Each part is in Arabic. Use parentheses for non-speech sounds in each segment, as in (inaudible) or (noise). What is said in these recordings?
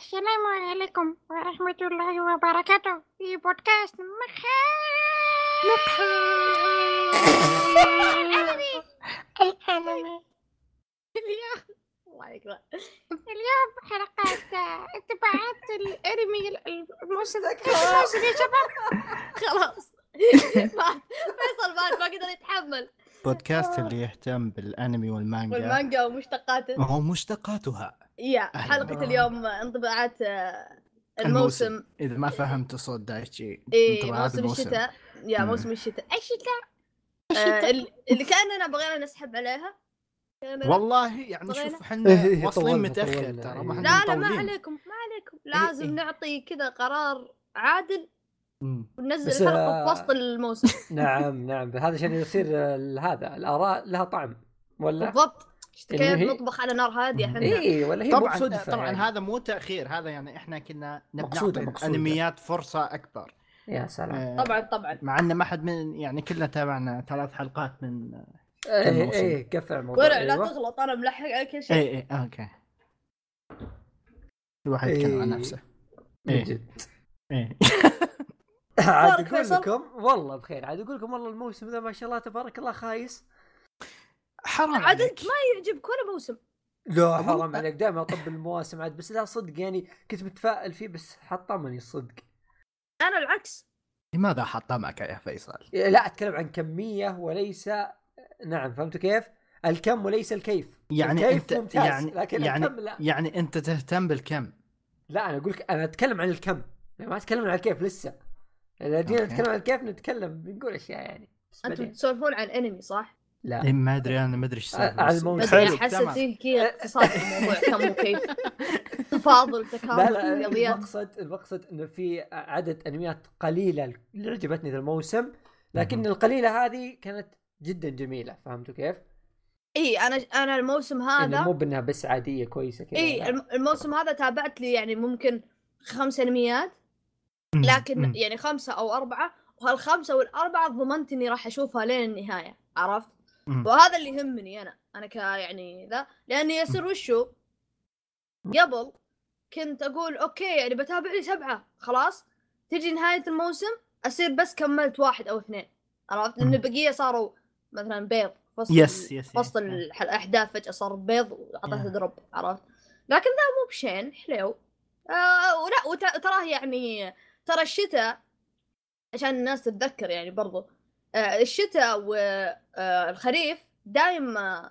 السلام عليكم ورحمة الله وبركاته في بودكاست مخا الأنمي. (laughs) الأنمي اليوم الله يقرأ اليوم حلقات انطباعات الأنمي الموسم (laughs) الموسم يا شباب. خلاص. (laughs) ما- فيصل مات ما قدر يتحمل. بودكاست اللي يهتم بالأنمي والمانجا. والمانجا ومشتقاته وهو مشتقاتها يا أهلاً. حلقة اليوم انطباعات آه، الموسم إذا ما فهمت صوت دايتشي اي انطباعات موسم الموسم. الشتاء يا. موسم الشتاء (laughs) الشتاء آه، اللي اللي كأننا بغينا نسحب عليها والله يعني. شوف إحنا (laughs) إيه، واصلين طولنا- متأخر ترى إيه. ما لا لا ما. عليكم ما عليكم لازم إيه. نعطي كذا قرار عادل. وننزل بس، الحلقة في آه، وسط الموسم (laughs) نعم نعم هذا عشان يصير هذا الآراء لها طعم ولا بالضبط كيف نطبخ على نار هادية إحنا اي ولا هي طبعا طبعا يعني. هذا مو تأخير هذا يعني إحنا كنا مقصودة. الانميات فرصة أكبر يا سلام آه، طبعا طبعا مع إن ما حد من يعني كلنا تابعنا ثلاث حلقات من اي موسم. اي قفل الموضوع ورع لا أيوة. تغلط أنا ملحق على كل شيء اي اي أوكي كل واحد يتكلم عن إيه. نفسه من إيه. جد إيه (laughs) عاد أقول؟ لكم والله بخير عاد أقول لكم والله الموسم ذا ما شاء الله تبارك الله خايس حرام عاد عليك. أنت ما يعجبك ولا موسم. لا حرام عليك. دائما أطب المواسم عاد بس لا صدق يعني كنت متفائل فيه بس حطمني الصدق أنا العكس. لماذا حطمك يا فيصل؟ لا أتكلم عن كمية وليس نعم فهمتوا كيف؟ الكم وليس الكيف. يعني الكيف أنت ممتاز يعني لكن يعني الكم لا. يعني أنت تهتم بالكم. لا أنا أقول لك أنا أتكلم عن الكم. يعني ما أتكلم عن الكيف لسه. إذا جينا. نتكلم عن الكيف نتكلم بنقول أشياء يعني. أنتم. تسولفون عن انمي صح؟ لا إيه ما أدري أنا ما أدري إيش على الموسم. بدري حلو أحس تمام. فيه كذا (laughs) اقتصاد الموضوع كم وكيف (laughs) تفاضل لا تكامل لا رياضيات المقصد المقصد إنه في عدد أنميات قليلة اللي عجبتني ذا الموسم لكن. القليلة هذه كانت جدا جميلة فهمتوا كيف؟ إي أنا أنا الموسم هذا مو بأنها بس عادية كويسة كذا إي الموسم هذا تابعت لي يعني ممكن خمس أنميات لكن يعني خمسة أو أربعة وهالخمسة والأربعة ضمنت اني راح أشوفها لين النهاية عرفت؟ وهذا اللي يهمني أنا أنا ك يعني ذا لاني يصير وشو؟ قبل كنت أقول okay يعني بتابع لي سبعة خلاص؟ تجي نهاية الموسم أصير بس كملت واحد أو اثنين عرفت؟ لأن. البقية صاروا مثلا بيض وسط يس يس وسط يس. الأحداث فجأة صار بيض واعطته يا. دروب عرفت؟ لكن ذا مو بشين حلو. آه ولا وت- تراه يعني ترى الشتاء عشان الناس تتذكر يعني برضو. الشتاء والخريف دائما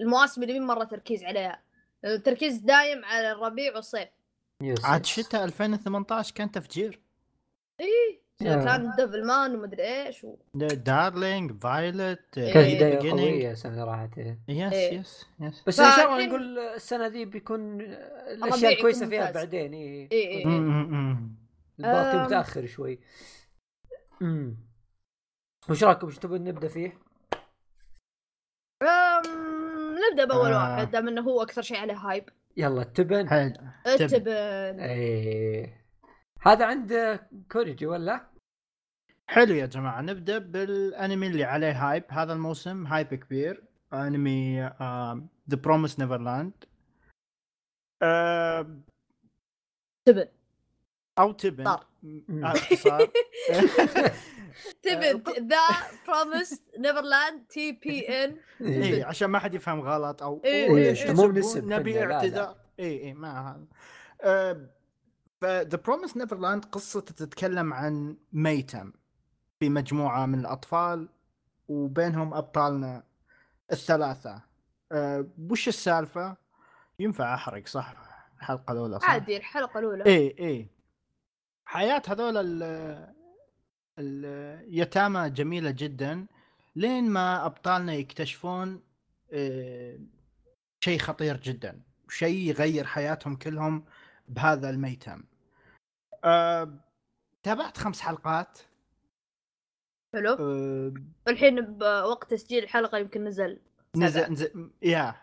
المواسم اللي مرة تركيز عليها التركيز دايم على الربيع والصيف يس. عاد شتاء 2018 كان تفجير إيه آه. كان Devilman ومدري إيش و... Darling Violet كانت إيه. بدايه قوية السنة اللي راحت إيه. yes إيه. yes yes بس إن شاء الله نقول السنة ذي بيكون الاشياء الكويسه فيها. بعدين إي إيه إيه. الباقي. متأخر شوي امم وش رايكم وش تبون نبدأ فيه؟ أم... نبدأ بأول آه. واحد دام إنه هو أكثر شيء عليه hype يلا تبن. حلو. تبن. التبن إيه. هذا عند كوريجي ولا؟ حلو يا جماعة نبدأ بالأنمي اللي عليه هايب هذا الموسم هايب كبير. أنمي ذا بروميس نيفرلاند تبن. أو تبن. آه، (laughs) اختصار (laughs) تبن. ذا بروميس نيفرلاند تي بي ان اي عشان ما حد يفهم غلط أو إيه، إيه، إيه. مو؟ بنسب نبي. اعتذار. اي اي ما هذا. ف The Promised Neverland قصته تتكلم عن ميتم في مجموعة من الأطفال وبينهم أبطالنا الثلاثة. آه، وش السالفة؟ ينفع أحرق صح؟ الحلقة الأولى صح؟ عادي الحلقة الأولى. إيه إيه. حياة هذول ال- اليتامى جميلة جدا لين ما أبطالنا يكتشفون آه، شيء خطير جدا شيء يغير حياتهم كلهم بهذا الميتم. آه، تابعت خمس حلقات. حلو. آه، الحين بوقت تسجيل الحلقة يمكن نزل نزل. نزل يا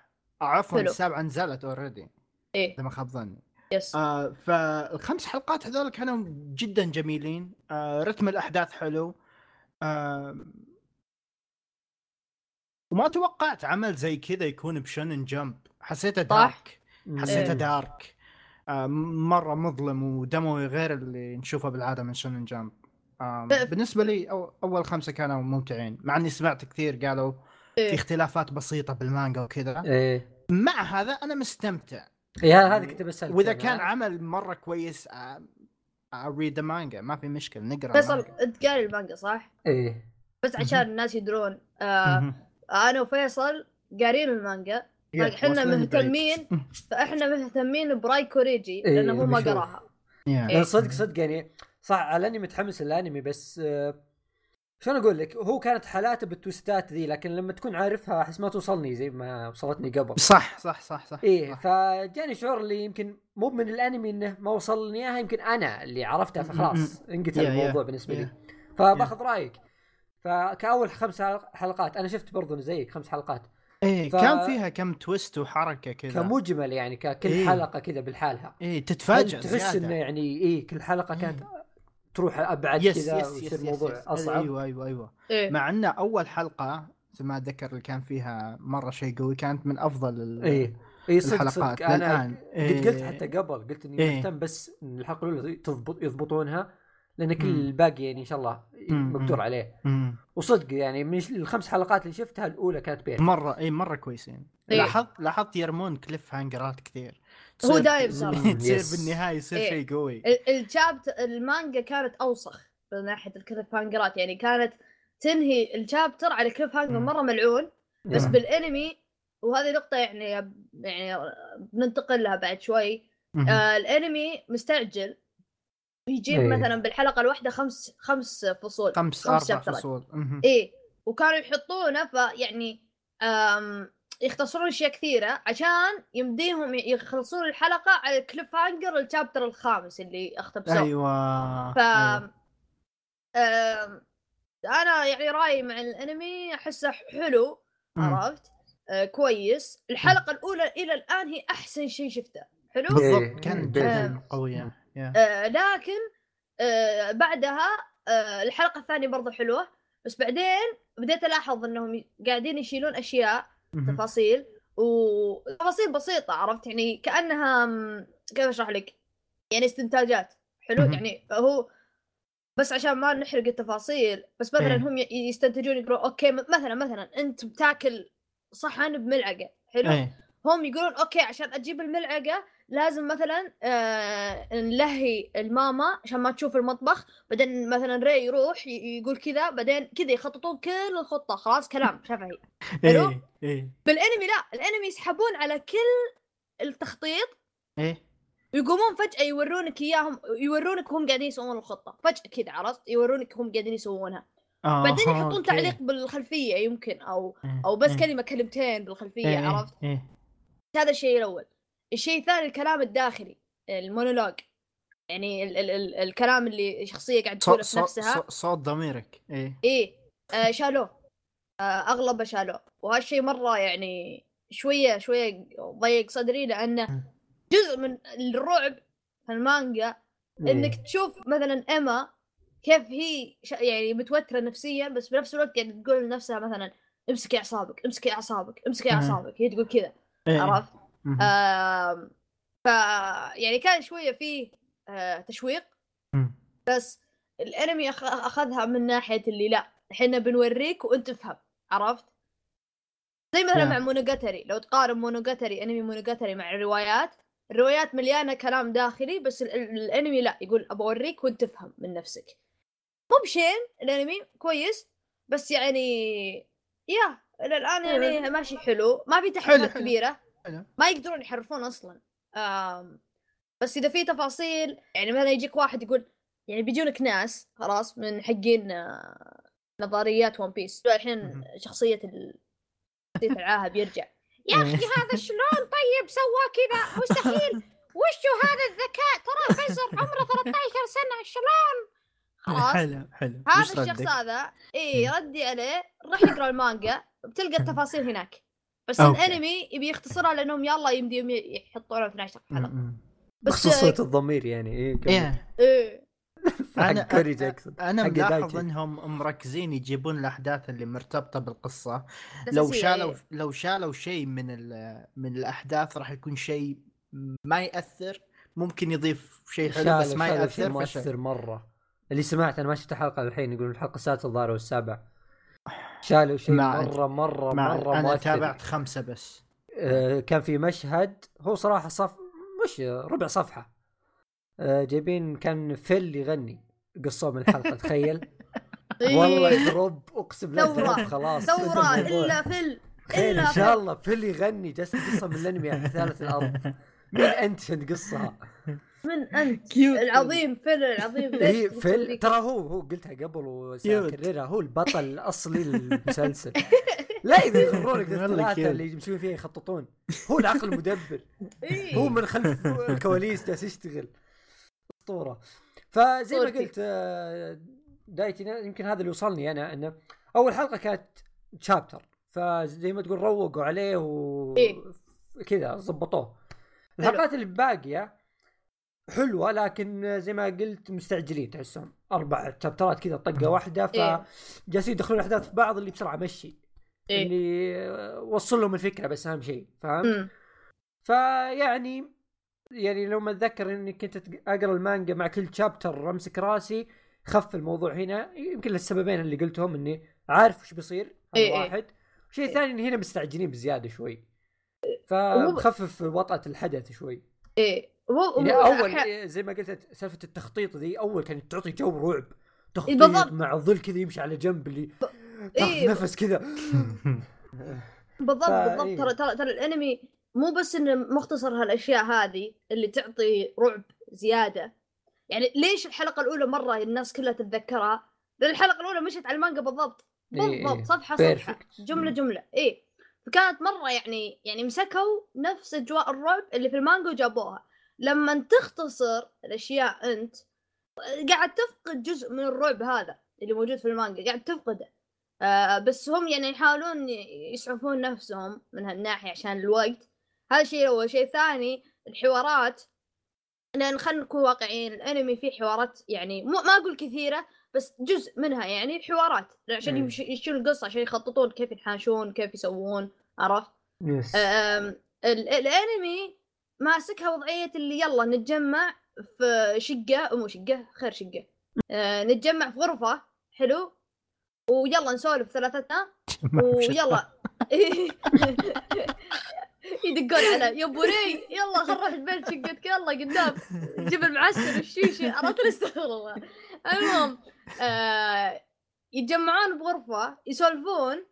عفوا حلو. السابعة نزلت already إيه. إذا ما خاب ظني. yes آه فالخمس حلقات هذول كانوا جدا جميلين. آه رتم الأحداث حلو. آه وما توقعت عمل زي كذا يكون بشونن جمب. حسيته. دارك. حسيته إيه. دارك. آه، مرة مظلم ودموي غير اللي نشوفه بالعادة من شونن جامب آه، ف- بالنسبة لي أو أول خمسة كانوا ممتعين. مع إني سمعت كثير قالوا في إيه. اختلافات بسيطة بالمانجا وكذا. إيه. مع هذا أنا مستمتع. إيه هذا كنت بسألك وإذا يعني. كان عمل مرة كويس اريد مانجا ما في مشكلة نقرأ فيصل. أنت قاري المانجا صح؟ إيه بس عشان الناس يدرون آه. أنا وفيصل قارين المانجا إحنا. مهتمين (laughs) فإحنا مهتمين براي كوريجي إيه، لأنه هو ما. قراها. إيه. صدق صدق يعني صح على اني متحمس للأنمي بس آه، شلون أقول لك؟ هو كانت حالاته بالتويستات ذي لكن لما تكون عارفها أحس ما توصلني زي ما وصلتني قبل. صح صح صح صح. إيه. فجاني شعور اللي يمكن مو من الأنمي إنه ما وصلني إياها يمكن أنا اللي عرفتها فخلاص انقتل Yeah, الموضوع yeah, بالنسبة لي. yeah. فباخذ رأيك. فكأول خمس حلقات أنا شفت برضو زيك خمس حلقات. إيه ف- كان فيها كم twist وحركة كذا. كمجمل يعني ككل إيه. حلقة كذا بالحالها. إيه تتفاجئ تحس. إنه يعني إيه كل حلقة كانت تروح أبعد yes كذا yes ويصير yes الموضوع yes yes. أصعب أيوه أيوه أيوه إيه. مع إن أول حلقة زي ما أتذكر اللي كان فيها مرة شيء قوي كانت من أفضل ال... إيه اي صدق الحلقات صدق أنا. قد قلت إيه. حتى قبل قلت إني إيه. مهتم بس إن الحلقة الأولى تضبط يضبطونها لأن كل مم. الباقي يعني إن شاء الله. مقدور عليه مم. وصدق يعني من الخمس حلقات اللي شفتها الأولى كانت perfect مرة اي مرة كويسين إيه. لاحظت لاحظت يرمون cliffhanger ات كثير هو دايم صار (laughs) yes. بالنهاية يصير إيه. شيء قوي ال- ال chapter المانجا كانت أوسخ من ناحية ال cliffhanger ات يعني كانت تنهي ال chapter على cliffhanger. مرة ملعون بس. بالانمي وهذه نقطة يعني يعني بننتقل لها بعد شوي. آه الانمي مستعجل يجيب إيه. مثلا بالحلقة الواحدة خمس خمس فصول خمس خمس أربع شابترات. فصول. إيه وكانوا يحطونه فيعني يختصرون أشياء كثيرة عشان يمديهم يخلصون الحلقة على الكليف هانجر الشابتر الخامس اللي اختبسوه أيوه ف أيوة. آم، أنا يعني رأيي مع الأنمي أحسه حلو. عرفت آه كويس الحلقة الأولى إلى الآن هي أحسن شيء شفته حلو إيه. بالضبط كانت إيه. قويه يا. آه لكن آه بعدها آه الحلقة الثانية برضو حلوة بس بعدين بديت ألاحظ إنهم قاعدين يشيلون أشياء. تفاصيل. وتفاصيل بسيطة عرفت؟ يعني كأنها كيف أشرح لك؟ يعني استنتاجات. حلو. يعني هو بس عشان ما نحرق التفاصيل بس مثلا إيه. هم يستنتجون يقولون أوكي مثلا مثلا أنت بتاكل صحن بملعقة. حلو؟ إيه. هم يقولون okay عشان أجيب الملعقة لازم مثلا آه نلهي الماما عشان ما تشوف المطبخ بعدين مثلا راي يروح يقول كذا بعدين كذا يخططون كل الخطة خلاص كلام شفهي حلو؟ إيه إيه. بالانمي لا الانمي يسحبون على كل التخطيط إيه. ويقومون فجأة يورونك إياهم يورونك هم قاعدين يسوون الخطة. فجأة كذا عرفت؟ يورونك هم قاعدين يسوونها. آه، بعدين يحطون okay. تعليق بالخلفية يمكن أو إيه، أو بس إيه. كلمة كلمتين بالخلفية إيه، عرفت؟ هذا الشيء الأول. الشيء الثاني الكلام الداخلي المونولوج. يعني ال ال ال الكلام اللي شخصية قاعد تقوله في نفسها. صوت- ضميرك إيه. إيه. آه شالوه آه أغلبه شالوه وهالشيء مرة يعني شوية شوية ضيق صدري لأنه جزء من الرعب في المانجا إنك تشوف مثلا إيما كيف هي. يعني متوترة نفسيا بس بنفس الوقت قاعدة تقول لنفسها مثلا امسكي أعصابك امسكي أعصابك امسكي. أعصابك. هي تقول كذا إيه، عرفت؟ ف يعني كان شوية فيه آه تشويق. بس الانمي. أخذها من ناحية اللي لا إحنا بنوريك وأنت تفهم عرفت؟ زي مثلا. مع مونوجاتاري لو تقارن مونوجاتاري أنمي مونوجاتاري مع الروايات الروايات مليانة كلام داخلي بس ال... ال- الانمي لا يقول ابى اوريك وأنت تفهم من نفسك مو بشين الانمي كويس بس يعني يا إلى الآن يعني ماشي حلو ما في تحديات. كبيرة. ما يقدرون يحرفون أصلا. بس إذا في تفاصيل يعني مثلا يجيك واحد يقول يعني بيجونك ناس خلاص من حقين آه، نظريات One Piece الحين. شخصية ال... العاهه بيرجع (laughs) يا. أخي هذا شلون؟ طيب سوى كذا. مستحيل. وشو هذا الذكاء؟ ترى فزر عمره 13 سنة. شلون؟ خلاص. حلو حلو. هذا الشخص ردك؟ هذا اي ردي عليه روح يقرأ المانجا بتلقى التفاصيل هناك. بس okay. الانمي يبي يختصرها لانهم يلا يمديهم يحطونه في 12 حلقة. بس بخصوص صوت الضمير يعني إيه. إيه إيه (laughs) أنا حق كوريج اقصد أنا ملاحظ. إنهم مركزين يجيبون الأحداث اللي مرتبطة بالقصة لو أساسية، شالوا إيه. لو شالوا شيء من ال- من الأحداث راح يكون شيء ما يأثر ممكن يضيف شيء حلو بس ما يأثر. مؤثر مرة اللي سمعت أنا ما شفت حلقة الحين يقولون الحلقة السادسة الظاهر والسابع شالوا شيء. مرة مرة مع مرة أنا مؤثر تابعت خمسة بس آه، كان في مشهد هو صراحة صف مش ربع صفحة آه، جايبين كان فيل يغني قصوه من الحلقة (laughs) تخيل والله إيه. drop اقسم بالله. drop خلاص الموضوع. (laughs) إلا فل تخيل إن شاء الله فيل يغني جالس قصة من الأنمي على ثالث الأرض مين أنت عشان تقصها؟ من (laughs) أنت. cute العظيم فل العظيم. (laughs) هي فيل؟ ترى هو هو قلتها قبل. وساكررها هو البطل (laughs) الأصلي للمسلسل. لا إذا يغرونك الثلاثة. اللي يمشون فيها يخططون. هو العقل المدبر. إيه. هو من خلف الكواليس جالس يشتغل. أسطورة. فزي ما. قلت آه، دايتي يمكن هذا اللي وصلني أنا إنه أول حلقة كانت شابتر فزي ما تقول روقوا عليه و إيه. كذا ظبطوه. الحلقات اللي باقية حلوة لكن زي ما قلت مستعجلين تحسهم أربع شابترات كذا طقة واحدة إيه. فجالسين يدخلون الأحداث في بعض اللي بسرعة مشي إيه. اللي وصل لهم الفكرة بس أهم شيء؟ أمم. فيعني يعني لو ما اتذكر إني كنت أقرأ المانجا مع كل شابتر أمسك راسي خف الموضوع هنا يمكن للسببين اللي قلتهم إني عارف وش بيصير هذا إيه إيه. واحد شيء إيه. ثاني إن هنا مستعجلين بزيادة شوي فمخفف وطأة الحدث شوي إيه هو يعني أول إيه، زي ما قلت سالفة التخطيط ذي أول كانت تعطي جو رعب تخطيط بالضبط. مع ظل كذا يمشي على جنب اللي تاخذ إيه. نفس كذا (laughs) بالضبط بالضبط إيه. ترى ترى ترى الأنمي مو بس إنه مختصر هالأشياء هذه اللي تعطي رعب زيادة يعني ليش الحلقة الأولى مرة الناس كلها تتذكرها لأن الحلقة الأولى مشت على المانجا بالضبط إيه، إيه. بالضبط صفحة صفحة. جملة. جملة إيه فكانت مرة يعني يعني مسكوا نفس أجواء الرعب اللي في المانجا وجابوها لما تختصر الأشياء أنت قاعد تفقد جزء من الرعب هذا اللي موجود في المانجا قاعد تفقده. آه بس هم يعني يحاولون يسعفون نفسهم من هالناحية عشان الوقت. هذا شيء أول شيء. ثاني الحوارات لأن خلينا نكون واقعيين الأنمي فيه حوارات يعني مو ما أقول كثيرة بس جزء منها يعني حوارات عشان يمشون القصة عشان يخططون كيف ينحاشون كيف يسوون عرفت؟ يس الأنمي ماسكها وضعية اللي يلا نتجمع في شقة مو شقة خير شقة. أه نتجمع في غرفة حلو؟ ويلا نسولف ثلاثتنا ويلا. (laughs) يدقون على يا بوري يلا خل نروح البيت شقتك يلا قدام جيب المعسل والشيشه عرفت؟ (laughs) استغفر الله المهم آه يتجمعون بغرفة يسولفون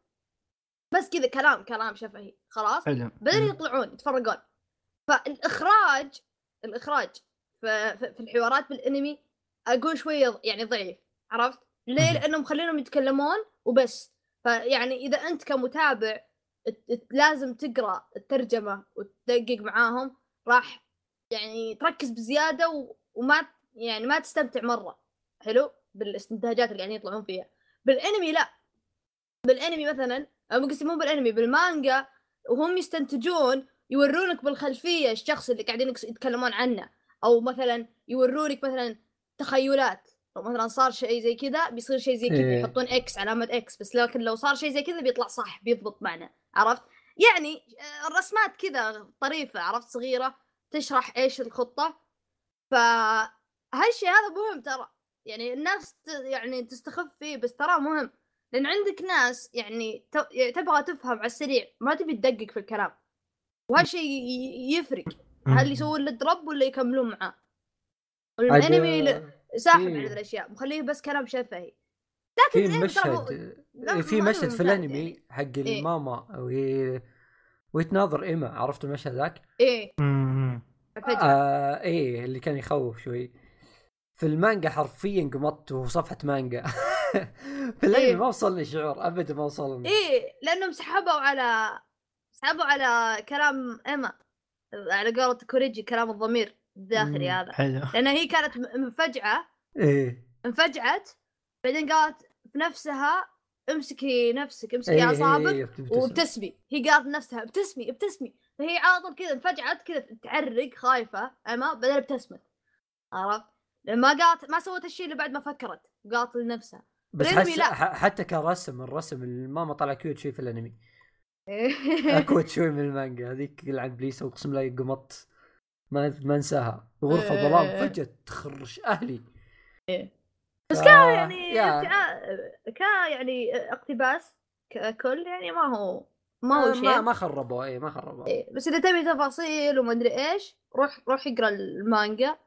بس كذا كلام كلام شفهي خلاص؟ حلو. بعدين يطلعون يتفرقون. فالإخراج الإخراج في, في, في الحوارات بالأنمي أقول شوية يعني ضعيف عرفت؟ ليه. لأنهم مخلينهم يتكلمون وبس. فيعني إذا أنت كمتابع لازم تقرأ الترجمة وتدقق معاهم راح يعني تركز بزيادة. وما يعني ما تستمتع مرة. حلو؟ بالاستنتاجات اللي قاعدين يطلعون فيها. بالانمي لا. بالانمي مثلا مو قصدي مو بالانمي بالمانجا وهم يستنتجون يورونك بالخلفية الشخص اللي قاعدين يتكلمون عنه. أو مثلا يورونك مثلا تخيلات. لو مثلا صار شيء زي كذا بيصير شيء زي كذا إيه. يحطون X علامه X بس لكن لو صار شيء زي كذا بيطلع صح بيضبط معنا عرفت؟ يعني آه، الرسمات كذا طريفة عرفت؟ صغيرة تشرح إيش الخطة. فهالشيء هذا مهم ترى. يعني الناس ت... يعني تستخف فيه بس ترى مهم. لأن عندك ناس يعني ت... يعني تبغى تفهم على السريع ما تبي تدقق في الكلام. وهالشيء ي- يفرق. هل يسوون له دروب ولا يكملون معاه؟ الأنمي ل- ساحب في- على الأشياء مخليه بس كلام شفهي. في لكن ترى هو- مشهد لا، في مشهد في الأنمي يعني. حق إيه. الماما وهي ويتناظر ايما عرفتوا المشهد ذاك؟ إيه. مم. فجأة آه إيه اللي كان يخوف شوي. في المانجا حرفيا قمطت وصفحة مانجا. (laughs) في الأنمي إيه. ما وصلني شعور ابدا ما وصلني. إيه لأنهم سحبوا على سحبوا على كلام إيما. على قولة كوريجي كلام الضمير الداخلي. هذا. حلو. لأن هي كانت مفجعة. إيه. انفجعت. بعدين قالت في نفسها امسكي نفسك امسكي إيه، أعصابك إيه، بتبتسم. وابتسمي. هي قالت لنفسها ابتسمي ابتسمي. فهي على طول كذا انفجعت كذا تعرق خايفة. اما بعدين ابتسمت. عرفت؟ ما قالت ما سوت الشيء اللي بعد ما فكرت قالت لنفسها. بس حس... لا. حتى كرسم الرسم الماما طلع cute شوي في الأنمي. (laughs) ا cute شوي من المانجا هذيك يلعن بليس اقسم بالله قمط ما ما انساها. غرفة إيه. ظلام فجأة تخرش أهلي. بس كان يعني يا. ابتعاء ك يعني اقتباس ككل يعني ما هو ما هو آه، شيء. ما ما خربوا اي ما خربوا إيه، بس إذا تبي تفاصيل وما أدري إيش روح روح اقرأ المانجا.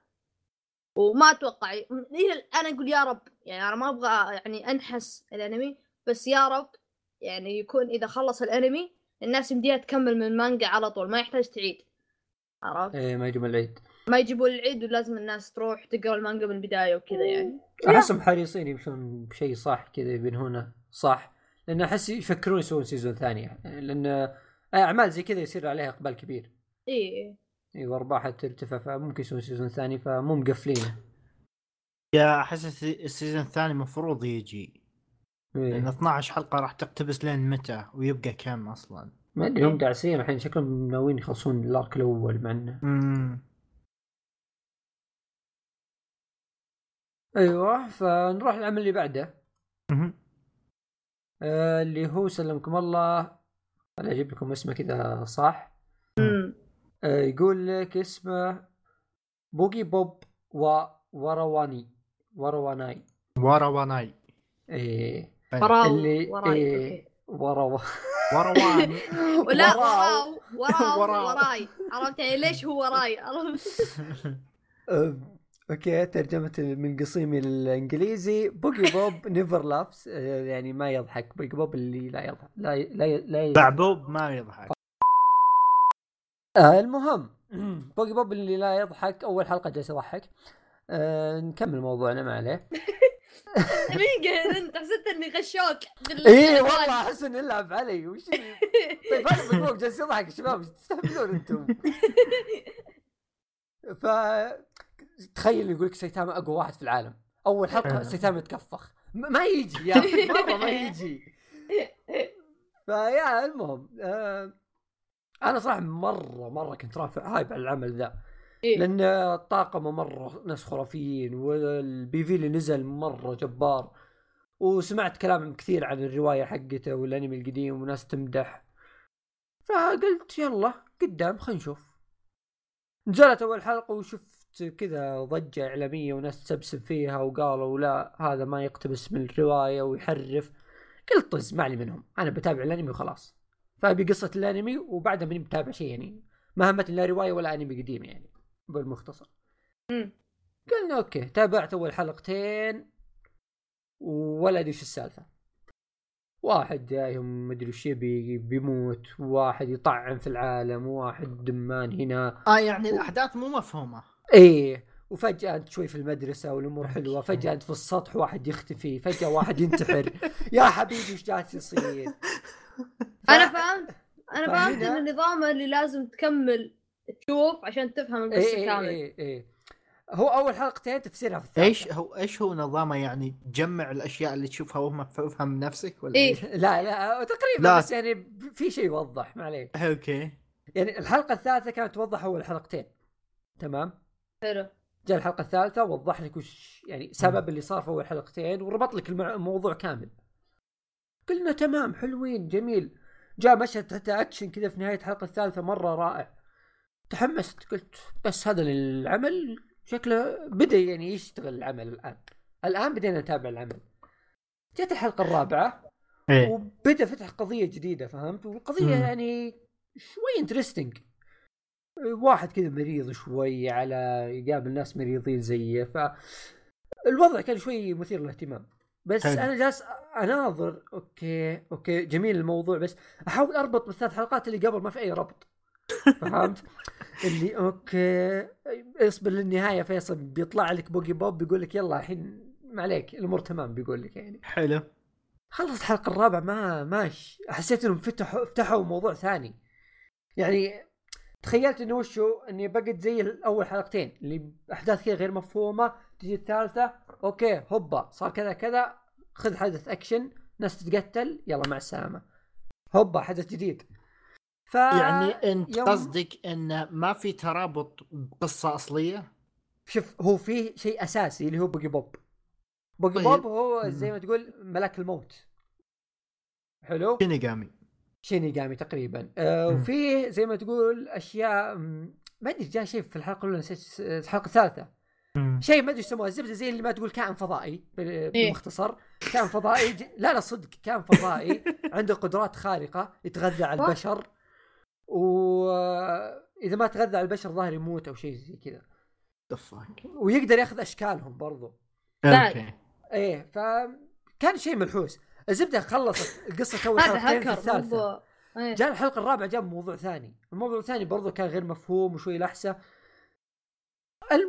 وما أتوقع إلى الآن أقول يا رب يعني أنا ما أبغى يعني أنحس الأنمي بس يا رب يعني يكون إذا خلص الأنمي الناس يمديها تكمل من المانجا على طول ما يحتاج تعيد. عرفت؟ اي ما يجوا العيد. ما يجيبوا العيد ولازم الناس تروح تقرأ المانجا من البداية وكذا يعني. أحسهم حريصين يمشون بشيء صح كذا يبنونه صح لأن أحس يفكرون يسوون season ثانية. لأن أعمال زي كذا يصير عليها إقبال كبير. إيه. اي وارباحها ترتفع فممكن يسوون season ثاني فمو مقفلينه. يا أحس السي- ال season الثاني المفروض يجي. لأن إيه. 12 حلقة راح تقتبس لين متى؟ ويبقى كم أصلا؟ ما أدري هم داعسين الحين شكلهم ناويين يخلصون ال arc الأول مع إنه. أيوه فنروح للعمل اللي بعده. آه اللي هو سلمكم الله. أنا أجيب لكم اسمه كذا صح؟ يقول لك اسمه بوغي بوب و ورواني ورواناي. ورا وناي إيه وراو اللي وراي إيه ورواني. (laughs) لا وراو. (laughs) وراو. وراي. عرفت يعني ليش هو وراي؟ (laughs) عرفت؟ آه، okay ترجمة من قصيمي الانجليزي بوغي بوب never laughs يعني ما يضحك. بوغي بوب اللي لا يضحك لا ي- لا ي- لا ي- بعبوب ما يضحك. آه المهم بوغي بوب اللي لا يضحك أول حلقة جالس يضحك. آه نكمل موضوعنا ما عليه. (laughs) دقيقة أنت حسيت إني غشوك. إيه والله أحس انه يلعب علي. وش (laughs) طيب بوغي بوب جالس يضحك شباب إيش تستهبلون أنتم؟ (laughs) ف تخيل يقول لك سيتاما أقوى واحد في العالم. أول حلقة سيتاما يتكفخ ما يجي يا مرة ما يجي. فيا المهم آه أنا صراحة مره مرة كنت رافع hype على العمل ذا. إيه. لأن طاقمه مرة ناس خرافيين وال PV اللي نزل مرة جبار. وسمعت كلام كثير عن الرواية حقته والأنمي القديم وناس تمدح. فقلت يلا قدام خلينا نشوف. نزلت أول حلقة وشفت كذا ضجة إعلامية وناس تسبسب فيها وقالوا لا هذا ما يقتبس من الرواية ويحرف. قلت طز ما علي منهم. أنا بتابع الأنمي وخلاص. فابي قصة الأنمي وبعدها ماني بتابع شيء يعني. ما همتني لا رواية ولا أنمي قديم يعني بالمختصر. مم. قلنا أوكي تابعت أول حلقتين ولا أدري وش السالفة. واحد جايهم مدري وش يبي بيموت واحد يطعن في العالم واحد دمان هنا. آه يعني الأحداث مو مفهومة. إيه وفجأة أنت شوي في المدرسة والأمور حلوة، فجأة أنت في السطح واحد يختفي، فجأة واحد ينتحر، يا حبيبي وش جالس يصير؟ (laughs) ف- أنا فهمت أنا فهنا- فهمت إن النظام اللي لازم تكمل تشوف عشان تفهم القصة إيه كامل. إيه إيه. هو أول حلقتين تفسيرها في الثالثة. إيش هو إيش هو نظامه؟ يعني تجمع الأشياء اللي تشوفها وهم تفهم نفسك ولا إيه. (laughs) لا لا تقريبا لا. بس يعني في شيء يوضح ما عليك. okay. يعني الحلقة الثالثة كانت توضح أول حلقتين. تمام؟ حلو. جاء الحلقة الثالثة وضح لك وش يعني سبب اللي صار في أول حلقتين وربط لك الموضوع كامل. قلنا تمام حلوين جميل. جاء مشهد حتى اكشن كذا في نهاية الحلقة الثالثة مرة رائع. تحمست قلت بس هذا العمل شكله بدأ يعني يشتغل العمل الآن. الآن بدينا نتابع العمل. جت الحلقة الرابعة إيه وبدأ فتح قضية جديدة فهمت والقضية مم. يعني شوي interesting واحد كذا مريض شوي على يقابل ناس مريضين زيه ف الوضع كان شوي مثير للاهتمام بس حلو. أنا جالس أناظر. okay okay جميل الموضوع بس أحاول أربط بالثلاث حلقات اللي قبل ما في أي ربط. فهمت؟ (laughs) اللي okay اصبر للنهاية فيصل بيطلع لك بوجي بوب بيقول لك يلا الحين ما عليك الأمور تمام بيقول لك يعني. حلو. خلص الحلقة الرابعة ما ماش حسيت إنهم فتحوا فتحوا موضوع ثاني. يعني تخيلت إنه وشو إني بقت زي الأول حلقتين اللي أحداث كذا غير مفهومة تجي الثالثة okay هوبا صار كذا كذا خذ حدث اكشن ناس تتقتل يلا مع السلامة. هوبا حدث جديد. ف يعني أنت يوم- قصدك انه ما في ترابط بقصة أصلية؟ شوف هو في شيء أساسي اللي هو بوجي بوب. بوجي طيب. بوب هو. زي ما تقول ملاك الموت. حلو؟ شينيغامي. شينيغامي تقريبا. آه. وفيه زي ما تقول أشياء ما أدري جاء شيء في الحلقة الأولى نسيت الحلقة الثالثة. شيء ما أدري يسموه الزبدة زي اللي ما تقول كائن فضائي بال- بالمختصر كائن فضائي ج... لا لا صدق كائن فضائي (laughs) عنده قدرات خارقة يتغذى على البشر. واذا ما تغذى على البشر ظاهر يموت أو شيء زي كذا. the fuck ويقدر يأخذ أشكالهم برضو. okay إيه فكان شيء منحوس الزبدة خلصت القصة تو (laughs) هذا حلقتين في الثالثة. إيه. جاء الحلقة الرابعة جاب موضوع ثاني. الموضوع الثاني برضو كان غير مفهوم وشوي لحسة.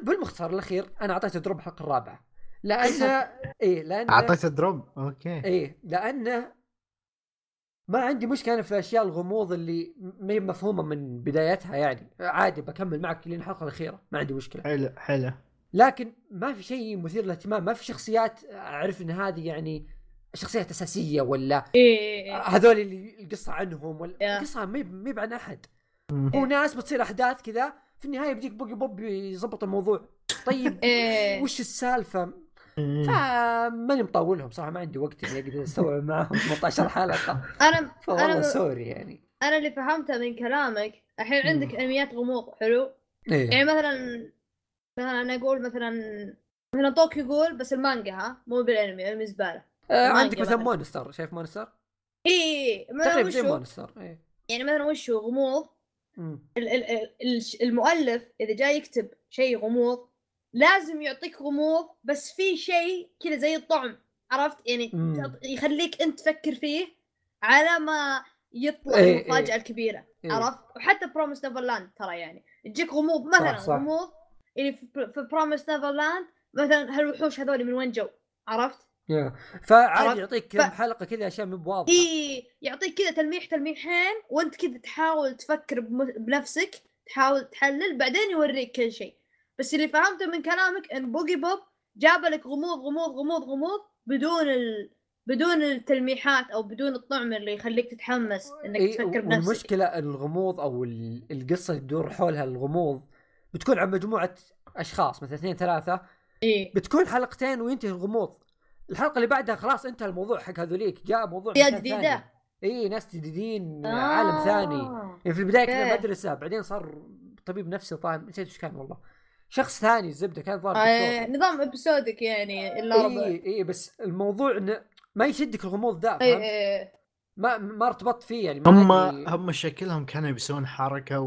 بالمختصر الأخير أنا أعطيته drop الحلقة الرابعه لأن (laughs) إيه لأن أعطيته drop؟ okay. إيه لأنه ما عندي مشكلة أنا في اشياء الغموض اللي ما هي مفهومة من بدايتها يعني. عادي بكمل معك لين الحلقة الأخيرة ما عندي مشكلة. حلو حلو. لكن ما في شيء مثير للاهتمام ما في شخصيات أعرف إن هذه يعني شخصيات أساسية ولا إيه، إيه إيه. هذول اللي القصة عنهم ولا. القصة ما هي- عن أحد. هو ناس بتصير أحداث كذا في النهاية بيجيك بوكي بوب يظبط الموضوع. طيب (laughs) إيه. وش السالفة. فماني مطولهم صراحة ما عندي وقت إني أقدر أستوعب (laughs) معهم 18 حلقة. أنا فوالله أنا sorry يعني. أنا اللي فهمته من كلامك الحين عندك أنميات غموض حلو؟ إيه. يعني مثلا مثلا أنا أقول مثلا مثلا طوكيو يقول بس المانجا ها؟ مو بالأنمي أنمي زبالة. آه عندك مثلا. مونستر شايف مونستر؟ اي مثلا تقريبا زي مونستر إيه. يعني مثلا وشو؟ غموض؟ مم. ال- ال- ال- الش- المؤلف إذا جاي يكتب شيء غموض لازم يعطيك غموض بس في شيء كذا زي الطعم عرفت يعني مم. يخليك أنت تفكر فيه على ما يطلع إيه، المفاجأة إيه. الكبيرة إيه. عرفت وحتى بروميس نيفرلاند ترى يعني تجيك غموض مثلا صح. غموض يعني في بروميس نيفرلاند مثلا هالوحوش هذول من وين جو عرفت؟ فعادي؟ يعطيك ف- كم حلقة كذا اشياء مو بواضحه إي يعطيك كذا تلميح تلميحين وانت كذا تحاول تفكر بنفسك تحاول تحلل بعدين يوريك كل شيء. بس اللي فهمته من كلامك إن بوجي بوب جاب لك غموض غموض غموض غموض بدون ال... بدون التلميحات أو بدون الطعم اللي يخليك تتحمس إنك إيه تفكر بنفسك. والمشكلة الغموض أو ال- القصة اللي تدور حولها الغموض بتكون عن مجموعة أشخاص مثلا اثنين ثلاثة. إيه بتكون حلقتين وينتهي الغموض. الحلقة اللي بعدها خلاص انتهى الموضوع حق هذوليك جاء موضوع جديدة. إي ناس جديدين عالم ثاني آه. يعني في البداية كذا. مدرسة بعدين صار طبيب نفسي طبعا نسيت إيش كان والله شخص ثاني الزبدة كان ظاهر آه، نظام episodic يعني إلا ربع إي إي بس الموضوع إنه ما يشدك الغموض ذا إي ما ما ارتبطت فيه يعني ما هم. هم شكلهم كانوا بيسوون حركة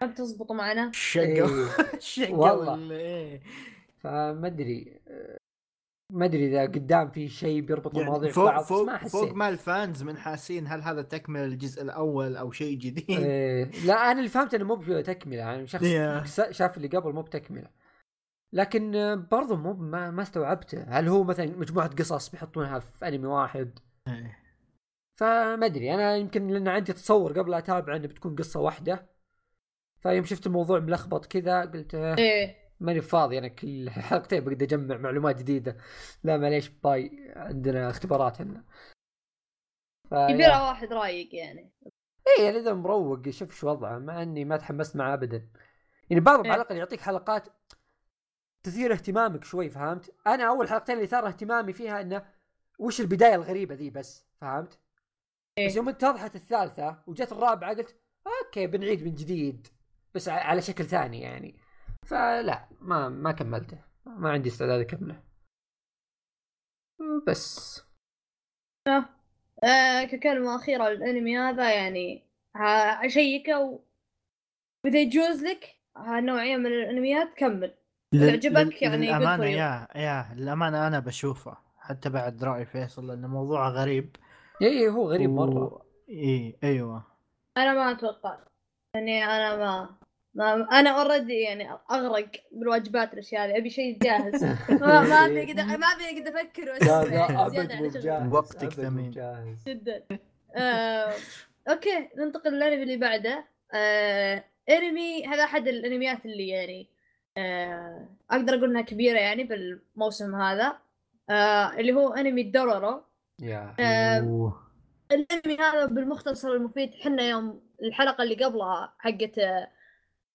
ما بتزبط معنا إيه. (laughs) شقوا والله. ال- إيه. فما أدري ما أدري إذا قدام في شيء بيربط يعني المواضيع في فوق بعض بس ما فوق حسيت فوق ما الفانز من حاسين هل هذا تكمل الجزء الأول أو شيء جديد؟ إيه. لا أنا اللي فهمت إنه مو بتكملة يعني شخص Yeah. شاف اللي قبل مو بتكملة. لكن برضو مو ما, ما استوعبته. هل هو مثلا مجموعة قصص بيحطونها في أنمي واحد؟ إيه. فما أدري. أنا يمكن لأن عندي تصور قبل أتابع انه بتكون قصة واحدة. فيوم شفت الموضوع ملخبط كذا قلت إيه. ماني فاضي أنا كل حلقتين بقدر أجمع معلومات جديدة لا معليش باي عندنا اختبارات هنا يبيله واحد رايق يعني إيه يعني إذا مروق يشوف شو وضعه مع إني ما تحمست معاه ابدا يعني بعضهم إيه. على الأقل يعطيك حلقات تثير اهتمامك شوي فهمت؟ أنا أول حلقتين اللي ثار اهتمامي فيها إنه وش البداية الغريبة ذي بس فهمت؟ إيه. بس يوم اتضحت الثالثة وجت الرابعة قلت أوكي بنعيد من جديد بس على شكل ثاني يعني فلا ما ما كملته. ما عندي استعداد أكمله. بس. آه ككلمة أخيرة للأنمي هذا يعني أشيكه و... وإذا يجوز لك هالنوعية من الأنميات كمل. يعجبك لل- يعني you. يا يا للأمانة أنا بشوفه. حتى بعد رأي فيصل لأنه موضوعه غريب. إي هو غريب و... إي أيوه. أنا ما أتوقع. يعني أنا ما ما أنا already يعني أغرق بالواجبات الأشياء هذه أبي شيء جاهز. (laughs) ما ما أبي أقدر ما أبي أقدر أفكر لا وأسوي لا يعني ابد مو. بجاهز وقتك ثمين. جدا. آه، أوكي ننتقل للأنمي اللي بعده. آه، أنمي هذا أحد الأنميات اللي يعني آه، أقدر أقول إنها كبيرة يعني بالموسم هذا. آه، اللي هو أنمي دورورو. يا آه،. الأنمي هذا بالمختصر المفيد حنا يوم الحلقة اللي قبلها حقت آه،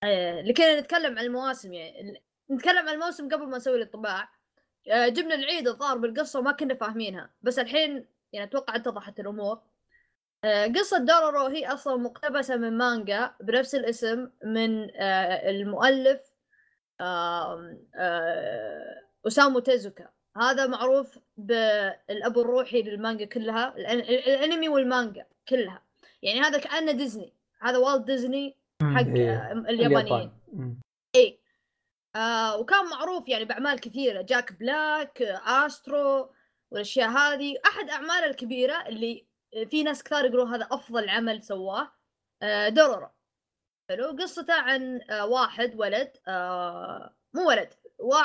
اللي كنا نتكلم عن المواسم يعني نتكلم عن الموسم قبل ما نسوي الانطباع آه، جبنا العيد الظاهر بالقصة وما كنا فاهمينها بس الحين يعني أتوقع اتضحت الأمور. آه، قصة دورورو هي أصلا مقتبسة من مانجا بنفس الاسم من المؤلف آم، آه، تيزوكا. هذا معروف بالأب الروحي للمانجا كلها الأنمي والمانجا كلها. يعني هذا كأنه ديزني. هذا والت ديزني حق إيه. آه، اليابانيين. اي آه وكان معروف يعني بأعمال كثيرة. جاك بلاك آه، آسترو والأشياء هذه. أحد أعماله الكبيرة اللي في ناس كثار يقولون هذا أفضل عمل سواه آه دورورو حلو. قصته عن آه واحد ولد آه مو ولد وا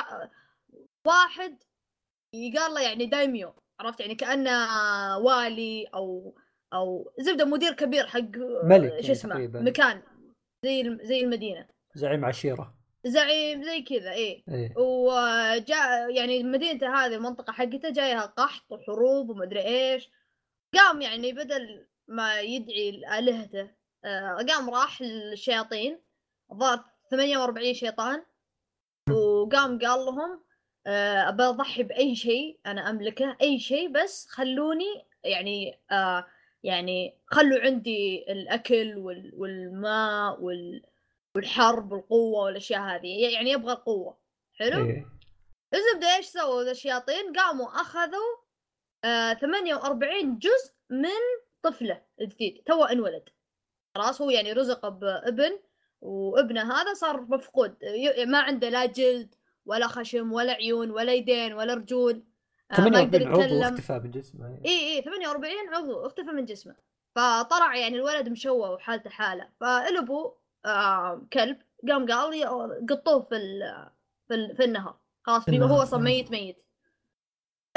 واحد يقال له يعني دايميو. عرفت؟ يعني كأنه والي أو أو زبدة مدير كبير حق ملك شو اسمه. مكان. زي زي المدينة. زعيم عشيرة. زعيم زي كذا إيه. إيه. وجاء يعني مدينته هذه المنطقة حقته جايها قحط وحروب ومدري إيش. قام يعني بدل ما يدعي لآلهته آه، قام راح للشياطين. الظاهر 48 شيطان. وقام قال لهم آه، أبى أضحي بأي شيء أنا أملكه أي شيء بس خلوني يعني آه يعني خلوا عندي الأكل وال- والماء وال والحرب والقوة والأشياء هذه. يعني يبغى القوة. حلو؟ إيه. الزبدة إيش سووا؟ ذا الشياطين؟ قاموا أخذوا آه 48 جزء من طفله الجديد. تو انولد. خلاص هو يعني رزق بابن وابنه هذا صار مفقود. ما عنده لا جلد ولا خشم ولا عيون ولا يدين ولا رجول. 48 عضو يتكلم. اختفى من جسمه. اي اي 48 عضو اختفى من جسمه. فطلع يعني الولد مشوه وحالته حالة. فالابو آه كلب قام قال قطوه في ال في, ال في النهر. خلاص هو أصلا آه. ميت ميت.